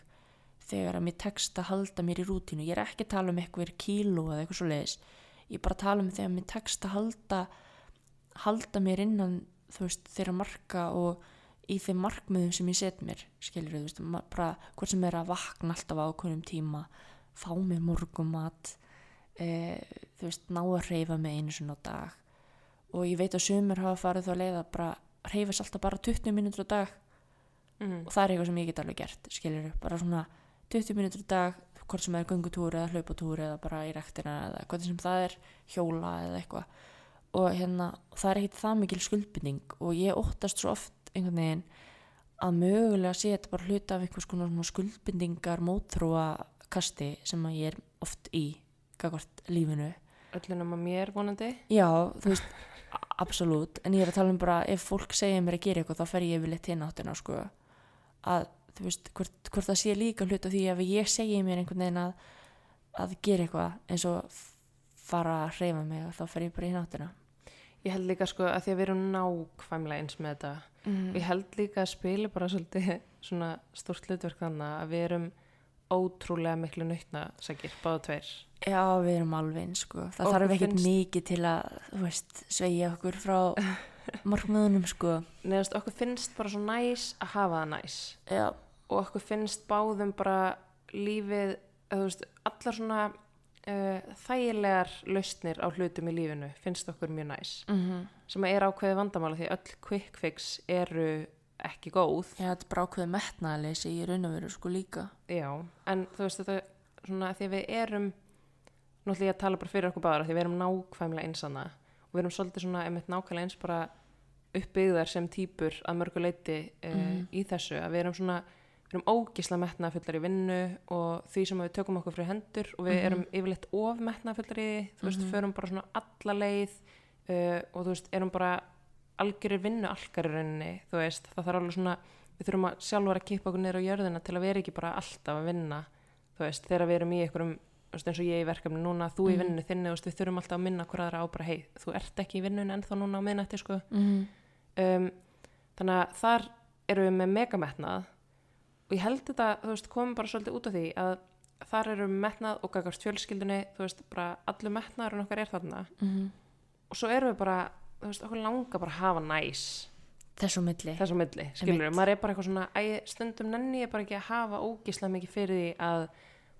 þegar að mér tekst að halda mér í rútínu, ég er ekki að tala um eitthvað kíló eða eitthvað svo leiðis ég er bara að tala um þegar mér tekst að halda halda mér innan þú veist, þeirra marka og í þeim markmiðum sem ég set mér skilur þú veist, bara hvort sem er að vakna alltaf á ákveðnum tíma fá mér morgumat e, þú veist, ná að hreyfa mig einu svona dag. Og ég veit að sumur hafa farið þá að leiða bara hreyfast alltaf bara 20 mínútur á dag. Mm. og það er eitthvað sem ég get alveg gert skilur bara svona 20 mínútur á dag hvort sem er göngutúr eða hlaupatúr eða bara í rektina eða hvað sem það er hjóla eða eitthvað og hérna og það er ekkit það mikil skuldbinding og ég óttast svo oft einhvern veginn að mögulega sé þetta bara hluta af einhvers konar skuldbindingar mótþróa kasti sem að ég er oft í gagvart lífinu. Öllunum að mér vonandi. Já, þú veist, absolutt. En ég er að tala um bara ef fólk segir mér að gera eitthvað þá fer ég yfirleitt hinn áttina sko. Að þú veist, hvort, hvort það sé líka hluta því ef ég segi mér einhvern veginn að að gera eitthvað eins og fara að hreyfa mig þá fer ég bara hinn áttina ég held líka sko að því að við erum nákvæmlega eins með þetta mm. og ég held líka að spila bara svolítið svona stórt hlutverk þannig að við erum ótrúlega miklu nautna sækir, báða tveir Já, við erum alveg eins sko. Það Okkur þarf ekkert finnst- mikið til að, þú veist, sveigja okkur frá markmiðunum sko. neðast okkur finnst bara svo næs að hafa það næs Já, og okkur finnst báðum bara lífið, þú veist, allar svona uh, þægilegar lausnir á hlutum í lífinu finnst okkur mjög næs. Mm sem er ákveðið vandamála því öll quick fix eru ekki góð. Já, þetta er bara ákveðið metnaðleysi í raun og veru sko líka. já, en þú veist þetta svona því við erum náttúrulega að tala bara fyrir okkur báðar af því við erum nákvæmlega einsanna og við erum svolítið svona einmitt nákvæmlega eins bara uppbyggðar sem týpur að mörgu leiti uh, Mhm. í þessu. Að við erum svona við erum ógisla metnaðfullar í vinnu og því sem við tökum okkur fyrir hendur og við Mhm. erum yfirleitt of metnaðfullar í því þú veist, Mhm. förum bara svona alla leið uh, og þú veist, erum bara algjörir vinnu algar í rauninni þú veist, það þarf alveg svona við þurfum að sjálfur að kippa okkur niður á jörðina til að vera ekki bara alltaf að vinna þú veist, þegar við erum í einhverjum eins og ég í verkefni núna, þú í Mhm. vinnu þinni þú veist, við þurfum alltaf að minna hver aðra á bara hei, þú ert ekki í vinnun ennþá núna á miðnætti sko. Mm um, þannig að þar erum við með megametnað og ég held þetta, þú veist, komum bara svolítið út af því að þar við metnað og gagast fjölskyldunni, þú veist, bara allur metnaðurinn okkar er þarna -hmm. og svo erum við bara, þú veist, okkur langar bara að hafa næs Þessu milli. þess á milli, skilur Einmitt. maður er bara eitthvað svona, æ, stundum nenni ég bara ekki að hafa ógislega mikið fyrir því að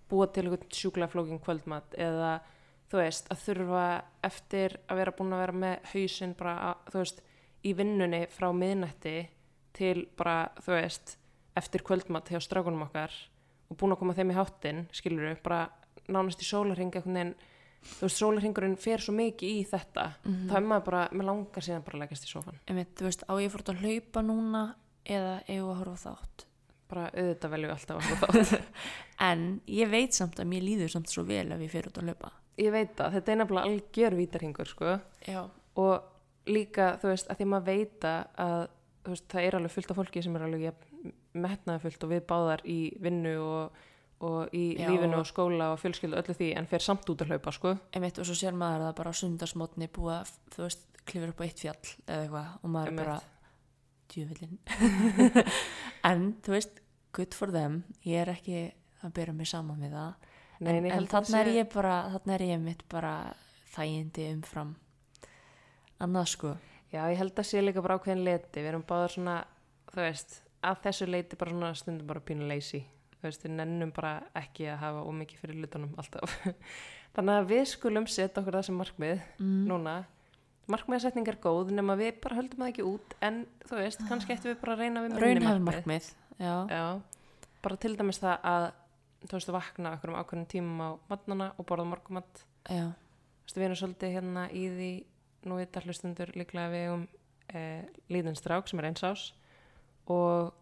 búa til eitthvað sjúklega flókin kvöldmat eða þú veist, að þurfa eftir að vera búin að vera með hausinn bara, að, þú veist, í vinnunni frá miðnætti til bara, þú veist, eftir kvöldmat hjá strákunum okkar og búin að koma þeim í háttin, skilur bara nánast í veginn þú veist, sólarringurinn fer svo mikið í þetta Mm þá er maður bara, með langar síðan bara að leggast í sófan Einmitt, þú veist, á ég fór að hlaupa núna eða eigum við að horfa þátt. bara auðvitað veljum við alltaf að horfa þátt En ég veit samt að mér líður samt svo vel ef ég fer út að hlaupa. ég veit það, þetta er nefnilega algjör vítarhingur sko. Og líka þú veist, að því maður veita að þú veist, það er alveg fullt af fólki sem er alveg metnaði fullt og við báðar í vinnu og, og í Já. lífinu og skóla og fjölskyldu og öllu því en fer samt út að hlaupa sko. Einmitt, og svo sér maður það bara á sundarsmótni búið að, þú veist, klifur upp á eitt fjall eða eitthvað og maður Einmitt. bara djúvillin. en, þú veist, good for them. Ég er ekki að bera mig saman við það. Nei, en en, þarna er ég bara, þarna er ég mitt bara þægindi umfram annað sko. Já, ég held að sé líka bara ákveðin leti við erum báðar svona, þú veist að þessu leiti bara svona stundum bara pínu lazy þú veist, við nennum bara ekki að hafa ómikið fyrir hlutunum alltaf þannig að við skulum setja okkur það sem markmið Mm. núna markmiðasetning er góð nema við bara höldum það ekki út en þú veist, kannski ættum við bara reyna við minni Raunhæf markmið. Já. Já, bara til dæmis það að þú veist, vakna okkur um ákveðin tímum á matnana og borða morgumatt. Þú veist, við erum svolítið hérna í því nú vita hlustundur líklega við um e, líðin strák sem er eins ás og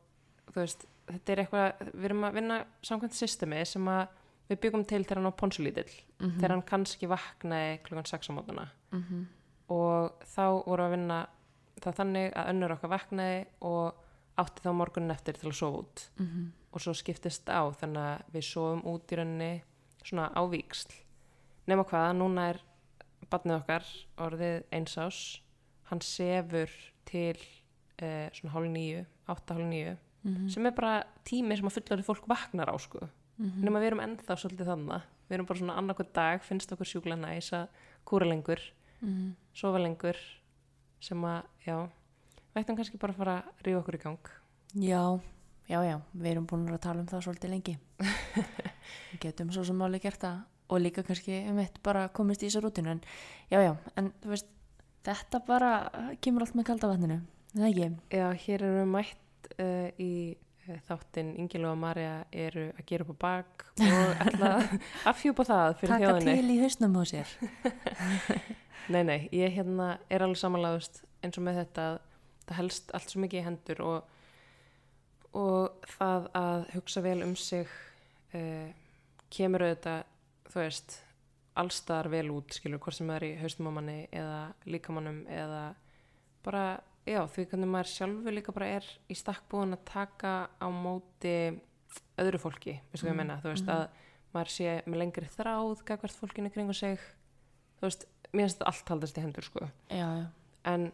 þú veist, þetta er eitthvað við erum að vinna samkvæmt systemi sem að við byggum til þegar hann á ponsulítill Mm þegar hann kannski vaknaði klukkan 6 á mótana -hmm. og þá voru að vinna það þannig að önnur okkar vaknaði og átti þá morgunin eftir til að sofa út. Mm og svo skiptist á þannig að við sofum út í rauninni svona á víksl nema hvað, núna er barnið okkar orðið eins ás hann sefur til eh, svona hálf nýju, átta hálf nýju -hmm. sem er bara tími sem að fullari fólk vaknar á sko Mhm. nema við erum ennþá svolítið þannig við erum bara svona annarkvæð dag, finnst okkur sjúklega næs að kúra lengur, -hmm. sofa lengur sem að, já við ættum kannski bara að fara að ríða okkur í gang Já, já, já, við erum búin að tala um það svolítið lengi. við getum svo sem máli gert það og líka kannski um eitt bara komist í þessu rútinu en já, já, en þú veist, þetta bara kemur allt með kalda vatninu, það ekki? Já, hér erum við mætt uh, í uh, þáttinn Ingilu og Marja eru að gera upp á bak og að afhjúpa það fyrir Taka þjóðinni. til í hausnum á sér. Nei, nei, ég hérna er alveg samanlæðust eins og með þetta að það helst allt svo mikið í hendur og, og það að hugsa vel um sig uh, kemur auðvitað þú veist allstaðar vel út skilur hvort sem það er í haustum á manni eða líkamannum eða bara já því hvernig maður sjálfur líka bara er í stakk búin að taka á móti öðru fólki veistu hvað ég Mm, menna, þú veist mhm. að maður sé með lengri þráð gagvart fólkinu kringu sig þú veist, mér finnst þetta allt haldast í hendur sko já, já. en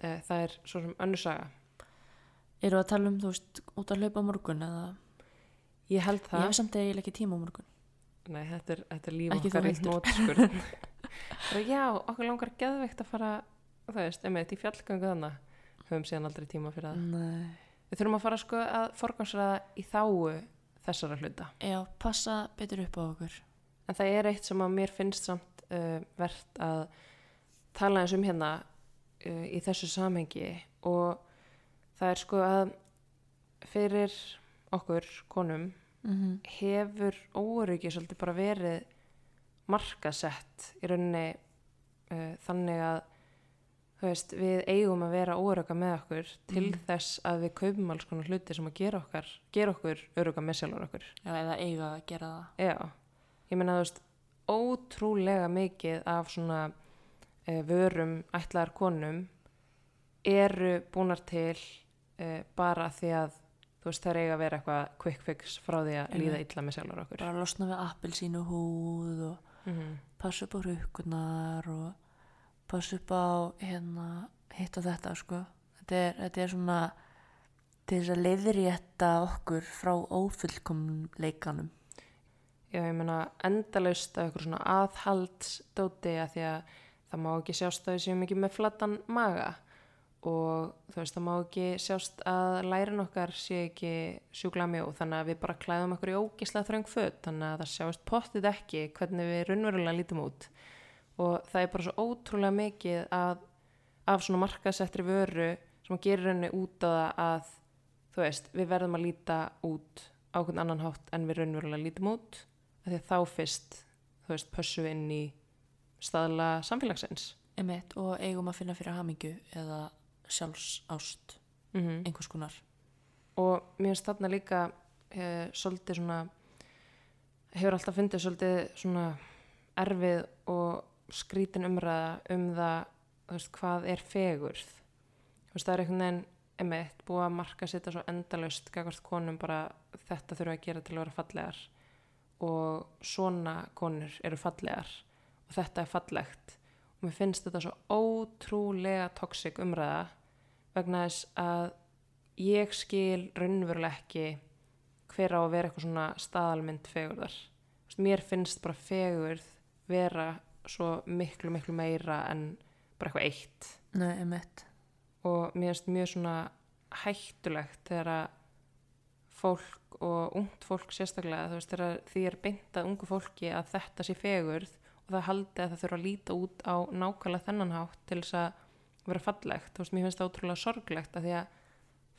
e, það er svo sem önnur saga Eru að tala um, þú veist, út að hlaupa morgun eða, ég held ég það, hef samt eiginlega ekki tíma á morgun. nei þetta er, þetta er líf Ekki okkar í heldur. nótskurn já, okkur langar geðveikt að fara þú veist, einmitt í fjallgöngu þannig höfum síðan aldrei tíma fyrir það Nei. við þurfum að fara sko að forgansraða í þáu þessara hluta Já, passa betur upp á okkur. En það er eitt sem að mér finnst samt uh, verðt að tala eins um hérna uh, í þessu samhengi og það er sko að fyrir okkur konum Mm hefur óryggi svolítið bara verið markasett í rauninni uh, þannig að veist, við eigum að vera órygga með okkur til Mhm. þess að við kaupum alls konar hluti sem að gera okkar, gera okkur örygga með sjálfur okkur. Já, eða eiga að gera það. Já, ég meina þú veist ótrúlega mikið af svona e, vörum ætlaðar konum eru búnar til e, bara því að þú veist þær eiga að vera eitthvað quick fix frá því að líða illa með sjálfur okkur Bara losna við appelsínu húð og mm passa upp á rukkunar og passa upp á hérna hitt og þetta sko. Þetta er, þetta er svona til þess að leiðrétta okkur frá ófullkomleikanum. Já, ég meina endalaust af eitthvað svona aðhaldsdóti að því að það má ekki sjást að við séum ekki með flattan maga. Og þú veist, það má ekki sjást að lærin okkar sé ekki sjúkla mjó þannig að við bara klæðum okkur í ógislega þröng föt. Þannig að það sjást pottið ekki hvernig við raunverulega lítum út og það er bara svo ótrúlega mikið að, af svona markasettri vöru sem að gerir henni út á það að þú veist, við verðum að líta út á hvern annan hátt en við raunverulega lítum út. Af því að þá fyrst, þú veist, pössum við inn í staðla samfélagsins. Emitt, og eigum að finna fyrir hamingju eða sjálfsást mm einhvers konar. Og mér finnst þarna líka eh, svolítið svona hefur alltaf fundið svolítið svona erfið og skrítin umræða um það veist, hvað er fegurð. Veist, það er einhvern veginn emitt búið að marka setja svo endalaust gagvart konum bara þetta þurfa að gera til að vera fallegar. Og svona konur eru fallegar og þetta er fallegt. Og mér finnst þetta svo ótrúlega toxic umræða vegna þess að ég skil raunverulega ekki hver á að vera eitthvað svona staðalmynd fegurðar. Mér finnst bara fegurð vera svo miklu miklu meira en bara eitthvað eitt. Nei, emitt og mér finnst mjög svona hættulegt þegar að fólk og ungt fólk sérstaklega þú veist þegar því er beintað ungu fólki að þetta sé fegurð og það haldi að það þurfa að líta út á nákvæmlega þennan hátt til þess að vera fallegt, þú veist mér finnst það ótrúlega sorglegt að því að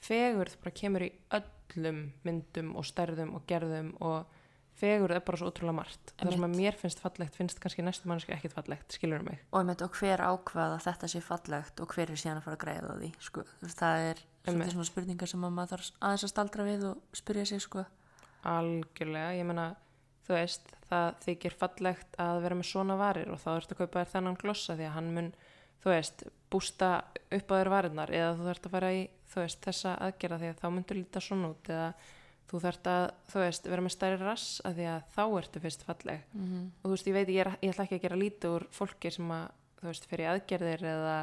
fegurð bara kemur í öllum myndum og stærðum og gerðum og fegurð er bara svo ótrúlega margt það sem að mér finnst fallegt finnst kannski næstu mannski ekkit fallegt, skilur mig og, emitt, og hver ákvað að þetta sé fallegt og hver er síðan að fara að græða á því sko. Það er svona spurningar sem að maður þarf aðeins að staldra við og spyrja sig sko. Algjörlega, ég meina, þú veist, það þykir fallegt að vera með svona varir og þá ertu að kaupa þér þennan glossa því að hann mun, þú veist, bústa upp á þér varirnar eða þú þarft að fara í, veist, þessa aðgerða því að þá myndur líta svona út eða þú þarft að, þú veist, vera með stærri rass að því að þá ertu fyrst falleg mm -hmm. og þú veist, ég veit, ég, er, ég ætla ekki að gera lítið úr fólki sem að, þú veist, fyrir aðgerðir eða,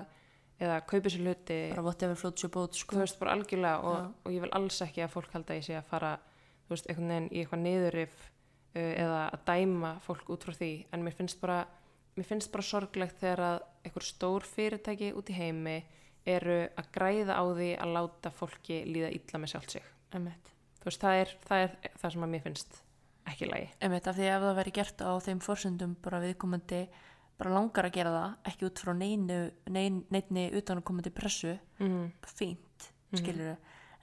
eða kaupi sér hluti bara whatever floats your boat þú sko. veist bara algjörlega og, Já. og ég vil alls ekki að fólk halda ég sé að fara þú veist, einhvern veginn í eitthvað niðurif uh, eða að dæma fólk út frá því en mér finnst bara mér finnst bara sorglegt þegar að einhver stór fyrirtæki út í heimi eru að græða á því að láta fólki líða illa með sig þú veist, það er það, er það sem að mér finnst ekki í lagi Emitt, af því ef það væri gert á þeim forsendum bara viðkomandi bara langar að gera það ekki út frá neinu, nein, neinni utanakomandi pressu mm fínt, Mhm. skilur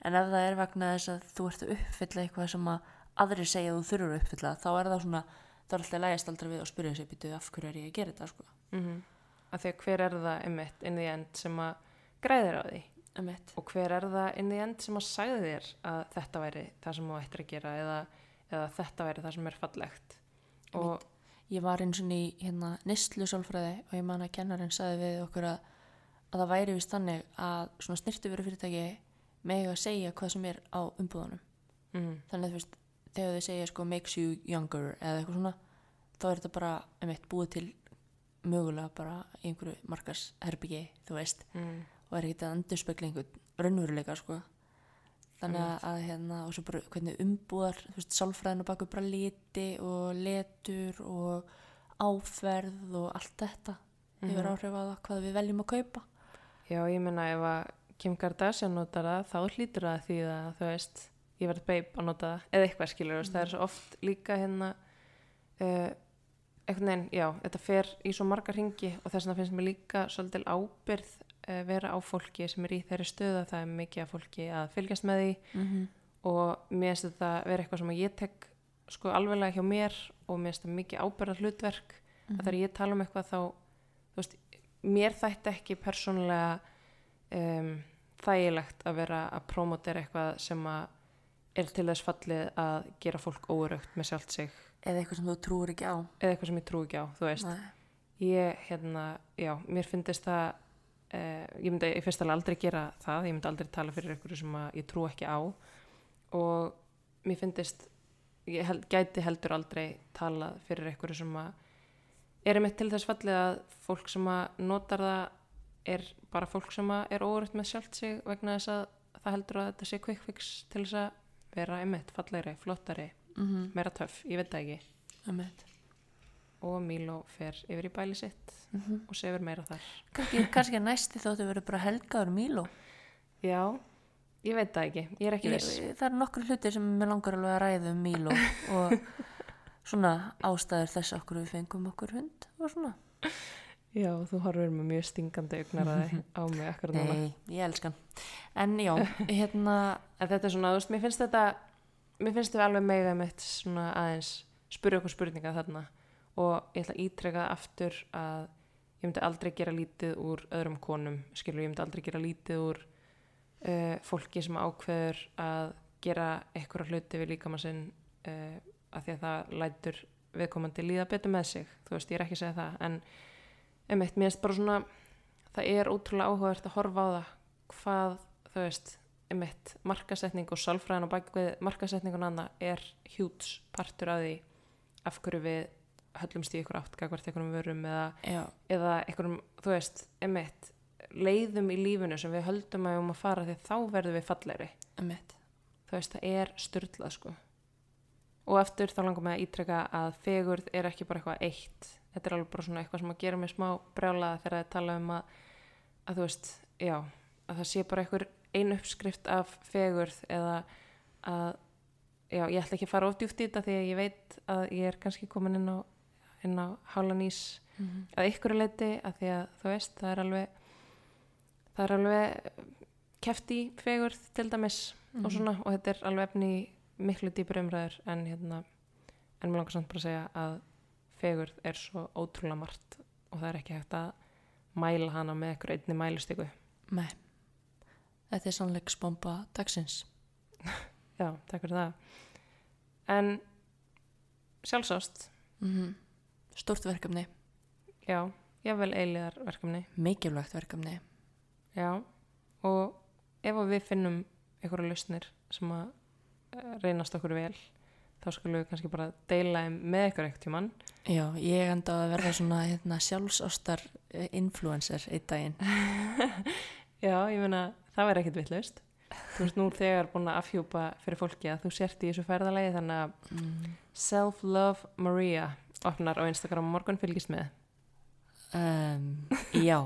en ef það er vegna þess að þú ert að uppfylla eitthvað sem að aðri segja að þú þurfur að uppfylla þá er það svona, þá er alltaf lægast aldrei við og spyrja sig býtu af hverju er ég að gera þetta sko. -hmm. að því að hver er það einmitt inn í end sem að græðir á því emitt. og hver er það inn í end sem að sagði þér að þetta væri það sem þú ættir að gera eða, eða þetta væri það sem er fallegt? Og Ég var eins og í hérna nýstlu sálfræði og ég man að kennarinn sagði við okkur að, að það væri vist þannig að svona snirtu veru fyrirtæki með að segja hvað sem er á umbúðunum. mm, Þannig að þú veist, þegar þau segja sko makes you younger eða eitthvað svona, þá er þetta bara emitt búið til mögulega bara einhverju markas herbyggi, þú veist, mm, og er ekkert að endurspegla einhvern raunveruleika sko. Þannig að, að hérna, og svo bara hvernig umbúðar, þú veist, sálfræðinu baku bara liti og letur og áferð og allt þetta hefur Mhm. áhrif á það hvað við veljum að kaupa. já ég meina ef að Kim Kardashian notar það þá hlýtur það því að þú veist ég verð beip að nota það eða eitthvað skilur mm. það er svo oft líka hérna uh, einhvern veginn, já, þetta fer í svo margar ringi og þess vegna finnst mér líka svolítil ábyrð vera á fólki sem er í þeirri stöðu að það er mikið af fólki að fylgjast með því Mm -hmm. og mér finnst þetta vera eitthvað sem að ég tek sko alveglega hjá mér og mér finnst þetta mikið ábyrða hlutverk Mhm. að þegar ég tala um eitthvað þá þú veist, mér þætti ekki persónulega um, þægilegt að vera að promotera eitthvað sem að er til þess fallið að gera fólk óurögt með sjálft sig Eða eitthvað sem þú trúir ekki á. eða eitthvað sem ég trú ekki á, þú veist Nei. ég, hérna, já, mér finnst það eh, ég myndi í fyrsta alveg aldrei gera það, ég myndi aldrei tala fyrir einhverju sem ég trú ekki á og mér finnst ég held, gæti heldur aldrei talað fyrir einhverju sem að er einmitt til þess fallið að fólk sem að notar það er bara fólk sem að er órætt með sjálft sig vegna þess að það heldur að þetta sé quick fix til þess að vera einmitt fallegri, flottari, Mm -hmm. meira töff, ég veit það ekki Emitt. Og Milo fer yfir í bæli sitt Mm -hmm. og sefur meira þar Kannski, kannski næsti þóttu verið bara helgaður Míló. Já, ég veit það ekki, ég er ekki viss það eru nokkur hlutir sem mér langar alveg að ræða um Míló og svona ástæður þess okkur við fengum okkur hund og svona. Já, þú horfur með mjög stingandi augnaraði á mig akkur núna Nei, ég elska hann. En já, hérna, En þetta er svona, þú veist, mér finnst þetta mér finnst þau alveg mega mitt svona aðeins spyrja okkur spurninga þarna og ég ætla að ítreka aftur að ég myndi aldrei gera lítið úr öðrum konum, skilur, ég myndi aldrei gera lítið úr uh, fólki sem ákveður að gera eitthvað hluti við líkamann sinn uh, að því að það lætur viðkomandi líða betur með sig, þú veist, ég er ekki að segja það en einmitt, mér finnst bara svona það er ótrúlega áhugavert að horfa á það hvað, þú veist einmitt, markasetning og sálfræðin og bakvið markasetningun annað er hjúts partur af því af hverju við höllumst í ykkur átt gagvart einhverjum vörum eða, eða einhverjum, þú veist, einmitt leiðum í lífinu sem við höldum að við um að fara því þá verðum við fallegri. Emitt. þú veist, það er styrlað sko. Og eftir þá langar mig að ítreka að fegurð er ekki bara eitthvað eitt. Þetta er alveg bara svona eitthvað sem að gera mig smá brjálaða þegar það tala um að að þú veist, já, að það sé bara einhver ein uppskrift af fegurð eða að já, ég ætla ekki að fara ofdjúft í þetta því að ég veit að ég er kannski komin inn á inn á hálanís Mm -hmm. að ykkur leiti að því að þú veist það er alveg það er alveg keft í fegurð til dæmis og svona og þetta er alveg efni miklu dýpur umræður en hérna en mér langar samt bara að segja að fegurð er svo ótrúlega margt og það er ekki hægt að mæla hana með einhver einni mælustyku Nei, þetta er sannleiksbomba dagsins. já, takk fyrir það. En sjálfsást Mm Stórt verkefni, já, jável eiliðar verkefni mikilvægt verkefni. Já, og ef við finnum einhverju lausnir sem að eh, reynast okkur vel, þá skulum við kannski bara deila með ykkur eitt tímann. Já, ég enda að verða svona hérna, sjálfsástar eh, influencer einn daginn. Já, ég meina, það verður ekkit vitlaust. Þú veist nú þegar búin að afhjúpa fyrir fólki að þú sért í þessu ferðalagi, þannig að Mm. Self-Love Maria opnar á Instagram morgun fylgist með. Um, já,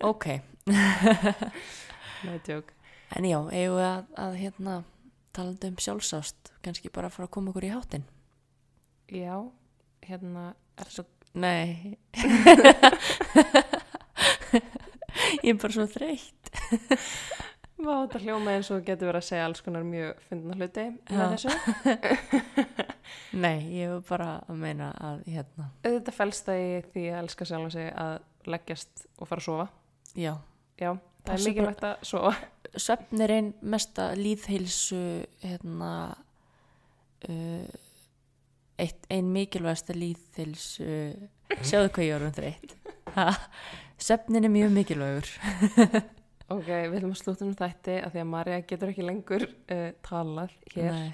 ok. Joke. En já, eigum við að, að hérna, talandi um sjálfsást, kannski bara fara að koma okkur í hátinn. Já, hérna, er svo, Nei. ég er bara svo þreytt. Vá, þetta hljóma eins og getur verið að segja alls konar mjög fyndna hluti með þessu. Nei, ég er bara að meina að hérna, Þetta fælst það í því að elska sjálf sig að leggjast og fara að sofa. já, Já, það Passa er mikilvægt að sofa. svefn er einn mesta líðheilsu hérna uh, eitt, ein mikilvægsta líðheilsu sjáðu hvað ég er um þreitt svefnin er mjög mikilvægur Ok, við ætlum að slúta um þætti af því að Marja getur ekki lengur uh, talað hér. Nei.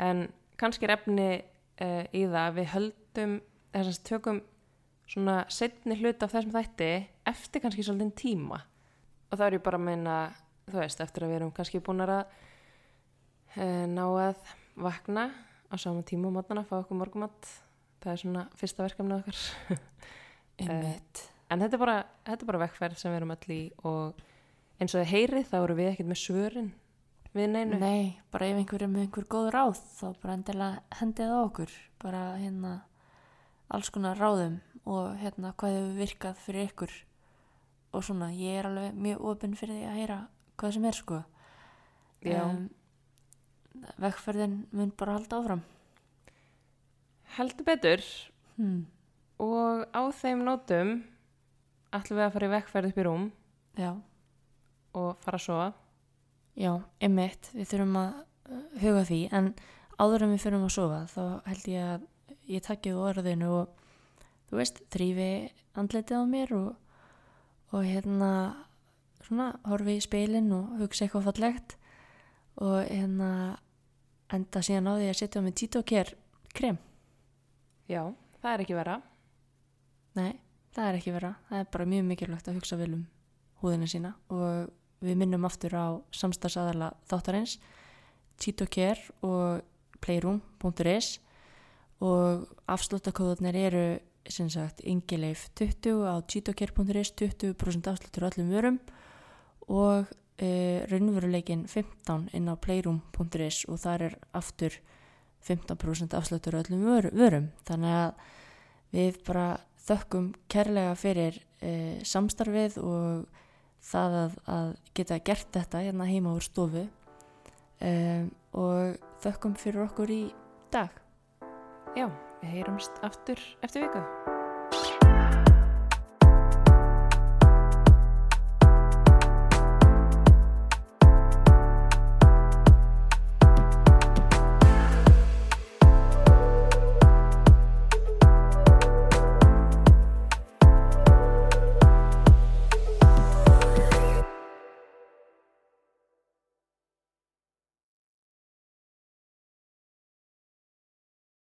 En kannski er efni uh, í það að við höldum, þess að tökum svona setni hlut af þessum þætti eftir kannski svolítið tíma. Og það er ég bara að meina, þú veist, eftir að við erum kannski búin að uh, ná að vakna á sama tíma á mótnana, fá okkur morgumatt. Það er svona fyrsta verkefni okkar. En þetta er bara, þetta er bara vekkferð sem við erum öll í og eins og þið heyrið þá eru við ekkert með svörin við neinu. Nei, bara ef einhver er með einhver góð ráð þá bara endilega hendið á okkur. Bara hérna alls konar ráðum og hérna hvað hefur virkað fyrir ykkur. Og svona, ég er alveg mjög ofinn fyrir því að heyra hvað sem er sko. Já. Vegferðin mun bara halda áfram. Heldur betur. Hmm. og á þeim nótum ætlum við að fara í vekkferð upp í rúm. Já, og fara að sofa. já, einmitt við þurfum að uh, huga því en áður en við þurfum að sofa þá held ég að ég takki þú orðinu og þú veist, þrýfi andletið á mér og, og hérna svona horfi í speilin og hugsa eitthvað fallegt og hérna enda síðan á því að setja Tito Care krem. Já, það er ekki vera. Nei, það er ekki vera. Það er bara mjög mikilvægt að hugsa vel um húðina sína og við minnum aftur á samstagsadala þáttarins Tito Care og playroom.is og afsluttakóðunir eru sem sagt yngileif 20 á titocare.is 20% afsluttur öllum vörum og e, raunveruleikin 15 inn á playroom.is og þar er aftur 15% afsluttur öllum vör, vörum. Þannig að við bara þökkum kærlega fyrir e, samstarfið og það að, að geta gert þetta hérna heima úr stofu um, og þökkum fyrir okkur í dag Já, við heyrumst aftur eftir viku.